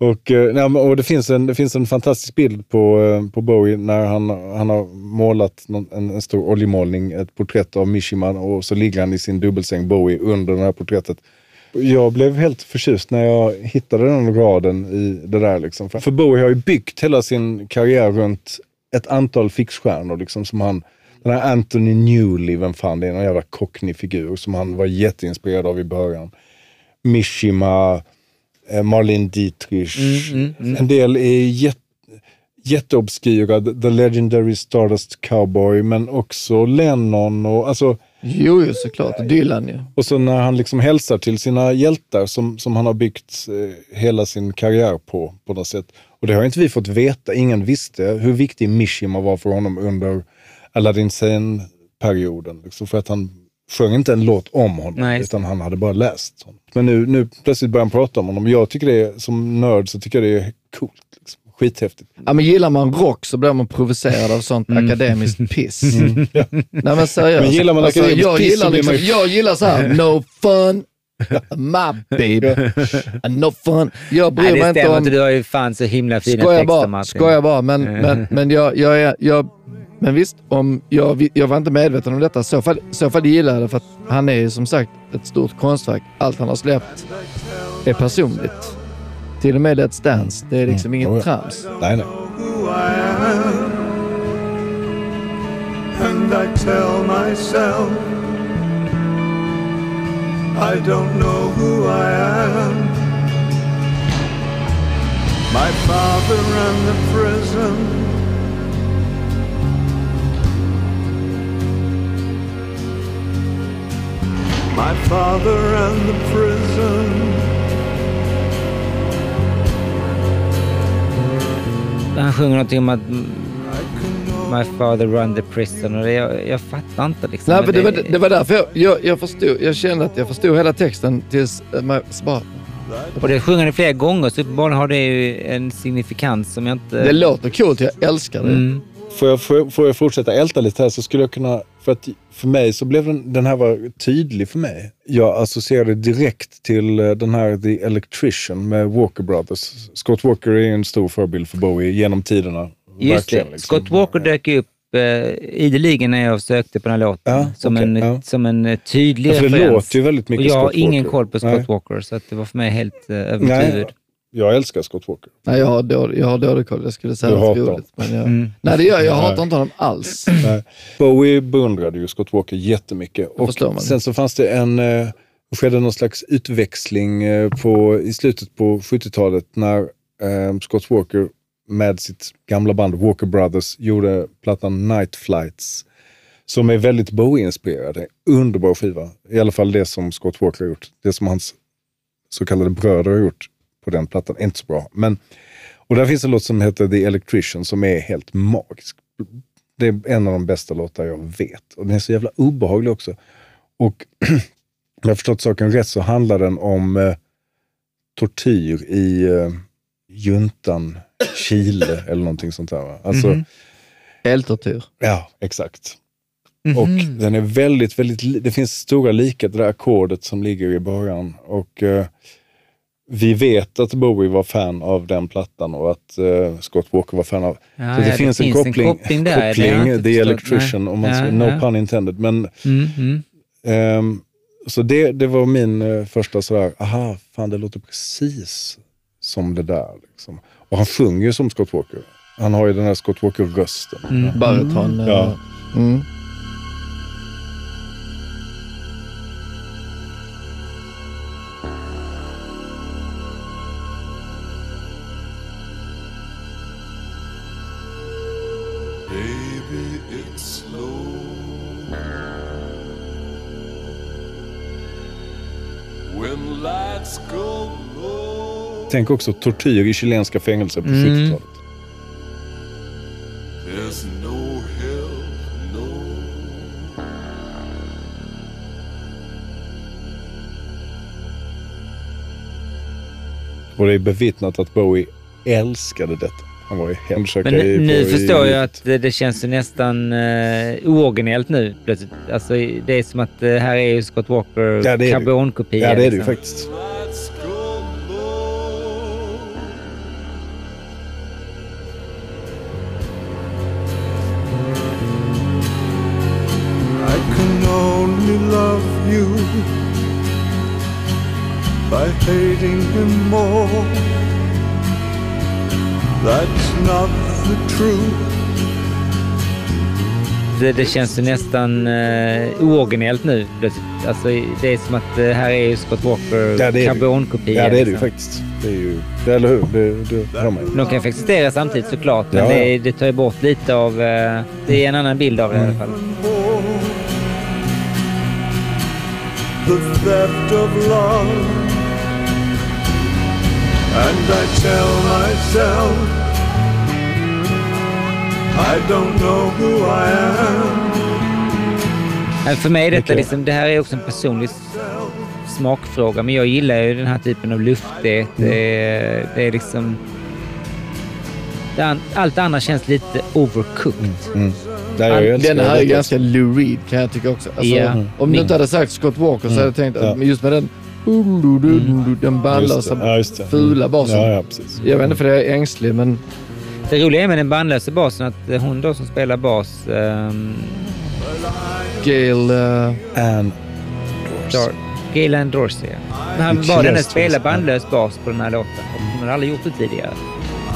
Och, eh, nej, och det, finns en, det finns en fantastisk bild på, eh, på Bowie när han, han har målat någon, en, en stor oljemålning, ett porträtt av Mishima och så ligger han i sin dubbelsäng Bowie under det här porträttet. Jag blev helt förtjust när jag hittade den raden i det där. Liksom. För Bowie har ju byggt hela sin karriär runt ett antal fixstjärnor. Liksom, som han, den här Anthony Newley, vem fan det är, någon jävla cockney-figur som han var jätteinspirerad av i början. Mishima, Marlene Dietrich. En del är jätte, jätteobskyra. The Legendary Stardust Cowboy, men också Lennon och alltså Jo, jo, såklart. Dylan ju. och så när han liksom hälsar till sina hjältar som, som han har byggt eh, hela sin karriär på, på något sätt. Och det har inte vi fått veta. Ingen visste hur viktig Mishima var för honom under Aladdin Sane-perioden. Liksom, för att han sjöng inte en låt om honom, Nej. utan han hade bara läst honom. Men nu, nu plötsligt börjar han prata om honom. Jag tycker det är, som nörd så tycker jag det är coolt. Liksom. Skithäftigt. Ja, men gillar man rock så blir man provocerad av sånt akademiskt piss. Nej men seriöst. Men gillar man akademiskt jag piss så gillar blir man liksom, ju- Jag gillar så här, no fun, my baby, no fun. Jag bryr Nej, mig det inte stämmer om... inte. Du har ju fan så himla fina Skojar texter bara, Martin. skojar bara. Men, men, men jag, jag är... Jag, men visst, om jag, jag var inte medveten om detta. I så fall, så fall gillar jag det för att han är ju som sagt ett stort konstverk. Allt han har släppt är personligt. Till och med Let's Dance. Det är liksom Mm. Oh, inget ja. trams. Nej, nej. And I tell myself, I don't know who I am. My father ran the prison. My father ran the prison. Han sjunger någonting om att My father run the prison och det, jag, jag fattar inte liksom. Nej, Men men det, var, det var därför jag, jag, jag förstod. Jag kände att jag förstod hela texten tills eh, man så bara, Och det sjunger han flera gånger så uppenbarligen har det ju en signifikans som jag inte... det låter coolt, jag älskar det. Mm. Får jag, får, jag, får jag fortsätta älta lite här så skulle jag kunna... För, att, för mig så blev den, den här var tydlig för mig. Jag associerade direkt till eh, den här The Electrician med Walker Brothers. Scott Walker är en stor förebild för Bowie genom tiderna. Just det. liksom. Scott Walker dök upp eh, ideligen när jag sökte på den här låten. Ja, som, okej, en, ja. som en eh, tydlig Ja, för det referens. låter ju väldigt mycket Och jag har ingen koll på Scott Nej. Walker, så att det var för mig helt eh, över Nej. Jag älskar Scott Walker. Nej, jag har dålig, jag har dålig koll. Jag skulle säga Du något roligt. Men jag, Mm. Nej, det gör jag. Jag hatar inte honom alls. Nej. Bowie beundrade ju Scott Walker jättemycket. Och sen så fanns det en, eh, det skedde någon slags utväxling eh, på, i slutet på 70-talet när eh, Scott Walker med sitt gamla band Walker Brothers gjorde plattan Night Flights. Som är väldigt Bowie-inspirerade. Underbar skiva. I alla fall det som Scott Walker har gjort. Det som hans så kallade bröder har gjort på den plattan inte så bra. Men, och där finns en låt som heter The Electrician som är helt magisk. Det är en av de bästa låtar jag vet. Och den är så jävla obehaglig också. Och om jag har förstått saken rätt så handlar den om eh, tortyr i eh, juntan Chile eller någonting sånt där. Va? Alltså, Mhm. Eltortyr. Ja, exakt. Och den är väldigt, väldigt, det finns stora likheter, det där ackordet som ligger i början. Och eh, vi vet att Bowie var fan av den plattan och att eh, Scott Walker var fan av... Ja, så det, ja, det finns en finns en koppling, koppling där, det koppling The Electrician, nej. om man Ja, säger, no ja. pun intended. Men, Mm, mm. ehm, så det, det var min eh, första sådär, aha, fan det låter precis som det där. Liksom. Och han sjunger ju som Scott Walker. Han har ju den här Scott Walker-rösten. Mm. Baryton. eh, Ja. Mm. Tänk också tortyr i chilenska fängelser på Mm. 70-talet. there's no help, no. Och det är bevittnat att Bowie älskade detta. Han var ju hemsökare Men nu på- förstår i, jag att det, det känns ju nästan uh, ooriginellt nu plötsligt. Alltså, det är som att uh, här är ju Scott Walker Ja, karbonkopia. Ja, det är det ju liksom. faktiskt. Det, känns ju nästan uh, ooriginellt nu plötsligt. Alltså, det är som att uh, här är ju Scott Walker Ja, karbonkopia. Ja, det är det ju liksom. faktiskt. Det är ju... Det, eller hur? Det, det hör man ju. De kan få existera samtidigt såklart, men Ja, ja. det, det tar ju bort lite av... eh, det är en annan bild av det i alla fall. The theft of love. And I tell myself, I don't know who I am. För mig är detta liksom, det här är också en personlig smakfråga, men jag gillar ju den här typen av luftighet. Mm. Det, är, det är liksom... det an- Allt annat känns lite overcooked. Mm. Älskar Den här är ganska Lou Reed kan jag tycka också. Alltså, Ja. Om du inte hade sagt Scott Walker så hade jag tänkt Ja. att just med den, den Just bandlösa, det. Ja, fula basen. Ja, ja. Jag vet inte för jag är ängslig, men Det roliga är med den bandlösa basen att hon då som spelar bas, um, Gail... eh, And Dar- Gaylan Dorsey, han Vilket bad henne kinesiskt. spela bandlös bas på den här låten. Hon hade aldrig gjort det tidigare.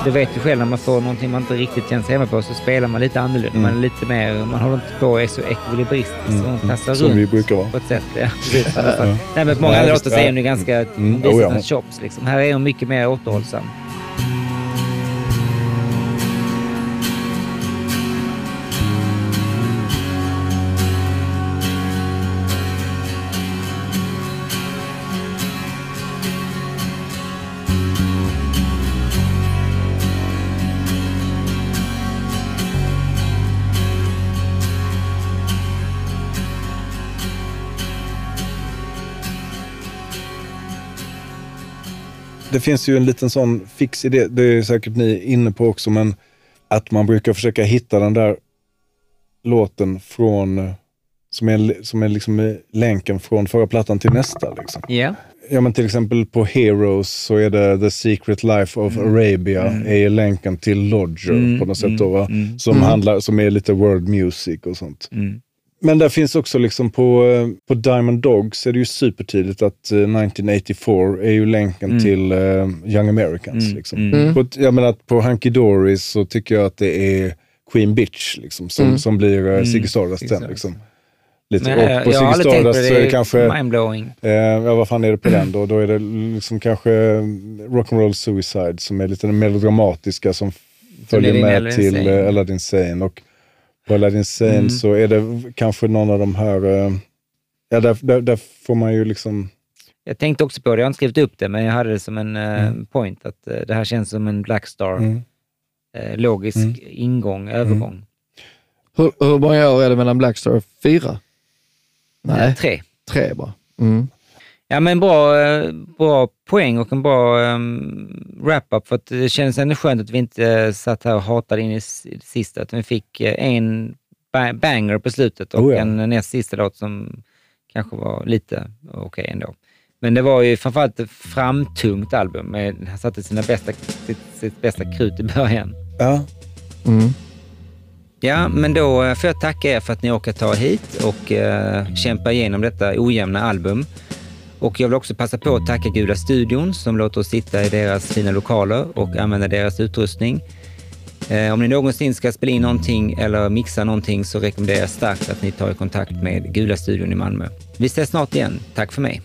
Du vet ju själv när man får någonting man inte riktigt känner sig hemma på så spelar man lite annorlunda. Mm. Man är lite mer, man håller inte på och är så ekvilibristisk. Så hon tassar Som runt vi brukar vara. på ett sätt. Ja, precis. Nej, men på många andra låtar det. så är hon ju ganska, Mm, visar oh ja. chops liksom. Här är hon mycket mer återhållsam. Det finns ju en liten sån fix idé, det är säkert ni inne på också, men att man brukar försöka hitta den där låten från, eh, som är, som är liksom eh, länken från förra plattan till nästa. Liksom. Ja. Ja, men till exempel på Heroes så är det The Secret Life of Arabia, är ju länken till Lodger Mm, på något sätt. mm, Då, va? mm. Som, handlar, som är lite world music och sånt. Mm. Men där finns också liksom på, eh, på Diamond Dogs är det ju supertydligt att eh, 1984 är ju länken Mm. till eh, Young Americans. Mm, Liksom. mm. På, ett- jag menar att på Hunky Dory så tycker jag att det är Queen Bitch liksom, som, Mm. som blir uh, Mm, Ziggy Stardust sen. Liksom. Lite. Men, och på Ziggy på Stardust så är det kanske. Eh, ja, vad fan är det på den då? Då är det liksom kanske eh, Rock'n'Roll Suicide som är lite den melodramatiska som följer med Aladdin till Sane. eh, Aladdin Sane. Och på Aladdin Sane Mm. så är det kanske någon av de här, eh, ja där, där, där får man ju liksom, Jag tänkte också på det, jag har inte skrivit upp det, men jag hade det som en eh, Mm. point att eh, det här känns som en Blackstar, mm. logisk Mm. ingång, övergång. Hur, hur många år är det mellan Blackstar och fyra? Nej, tre. tre bara. Ja, men bra, eh, bra poäng och en bra um, wrap-up. För att det känns ändå skönt att vi inte satt här och hatade in i sista. Utan vi fick eh, en ba- banger på slutet och Oh ja. en näst sista låt som kanske var lite okej ändå. Men det var ju framförallt ett framtungt album. Han satte sina bästa, sitt, sitt bästa krut i början. ja, Mm. Ja, men då eh, får jag tacka er för att ni orkar ta hit och eh, kämpa igenom detta ojämna album. Och jag vill också passa på att tacka Gula Studion som låter oss sitta i deras fina lokaler och använda deras utrustning. Eh, om ni någonsin ska spela in någonting eller mixa någonting så rekommenderar jag starkt att ni tar kontakt med Gula Studion i Malmö. Vi ses snart igen. Tack för mig.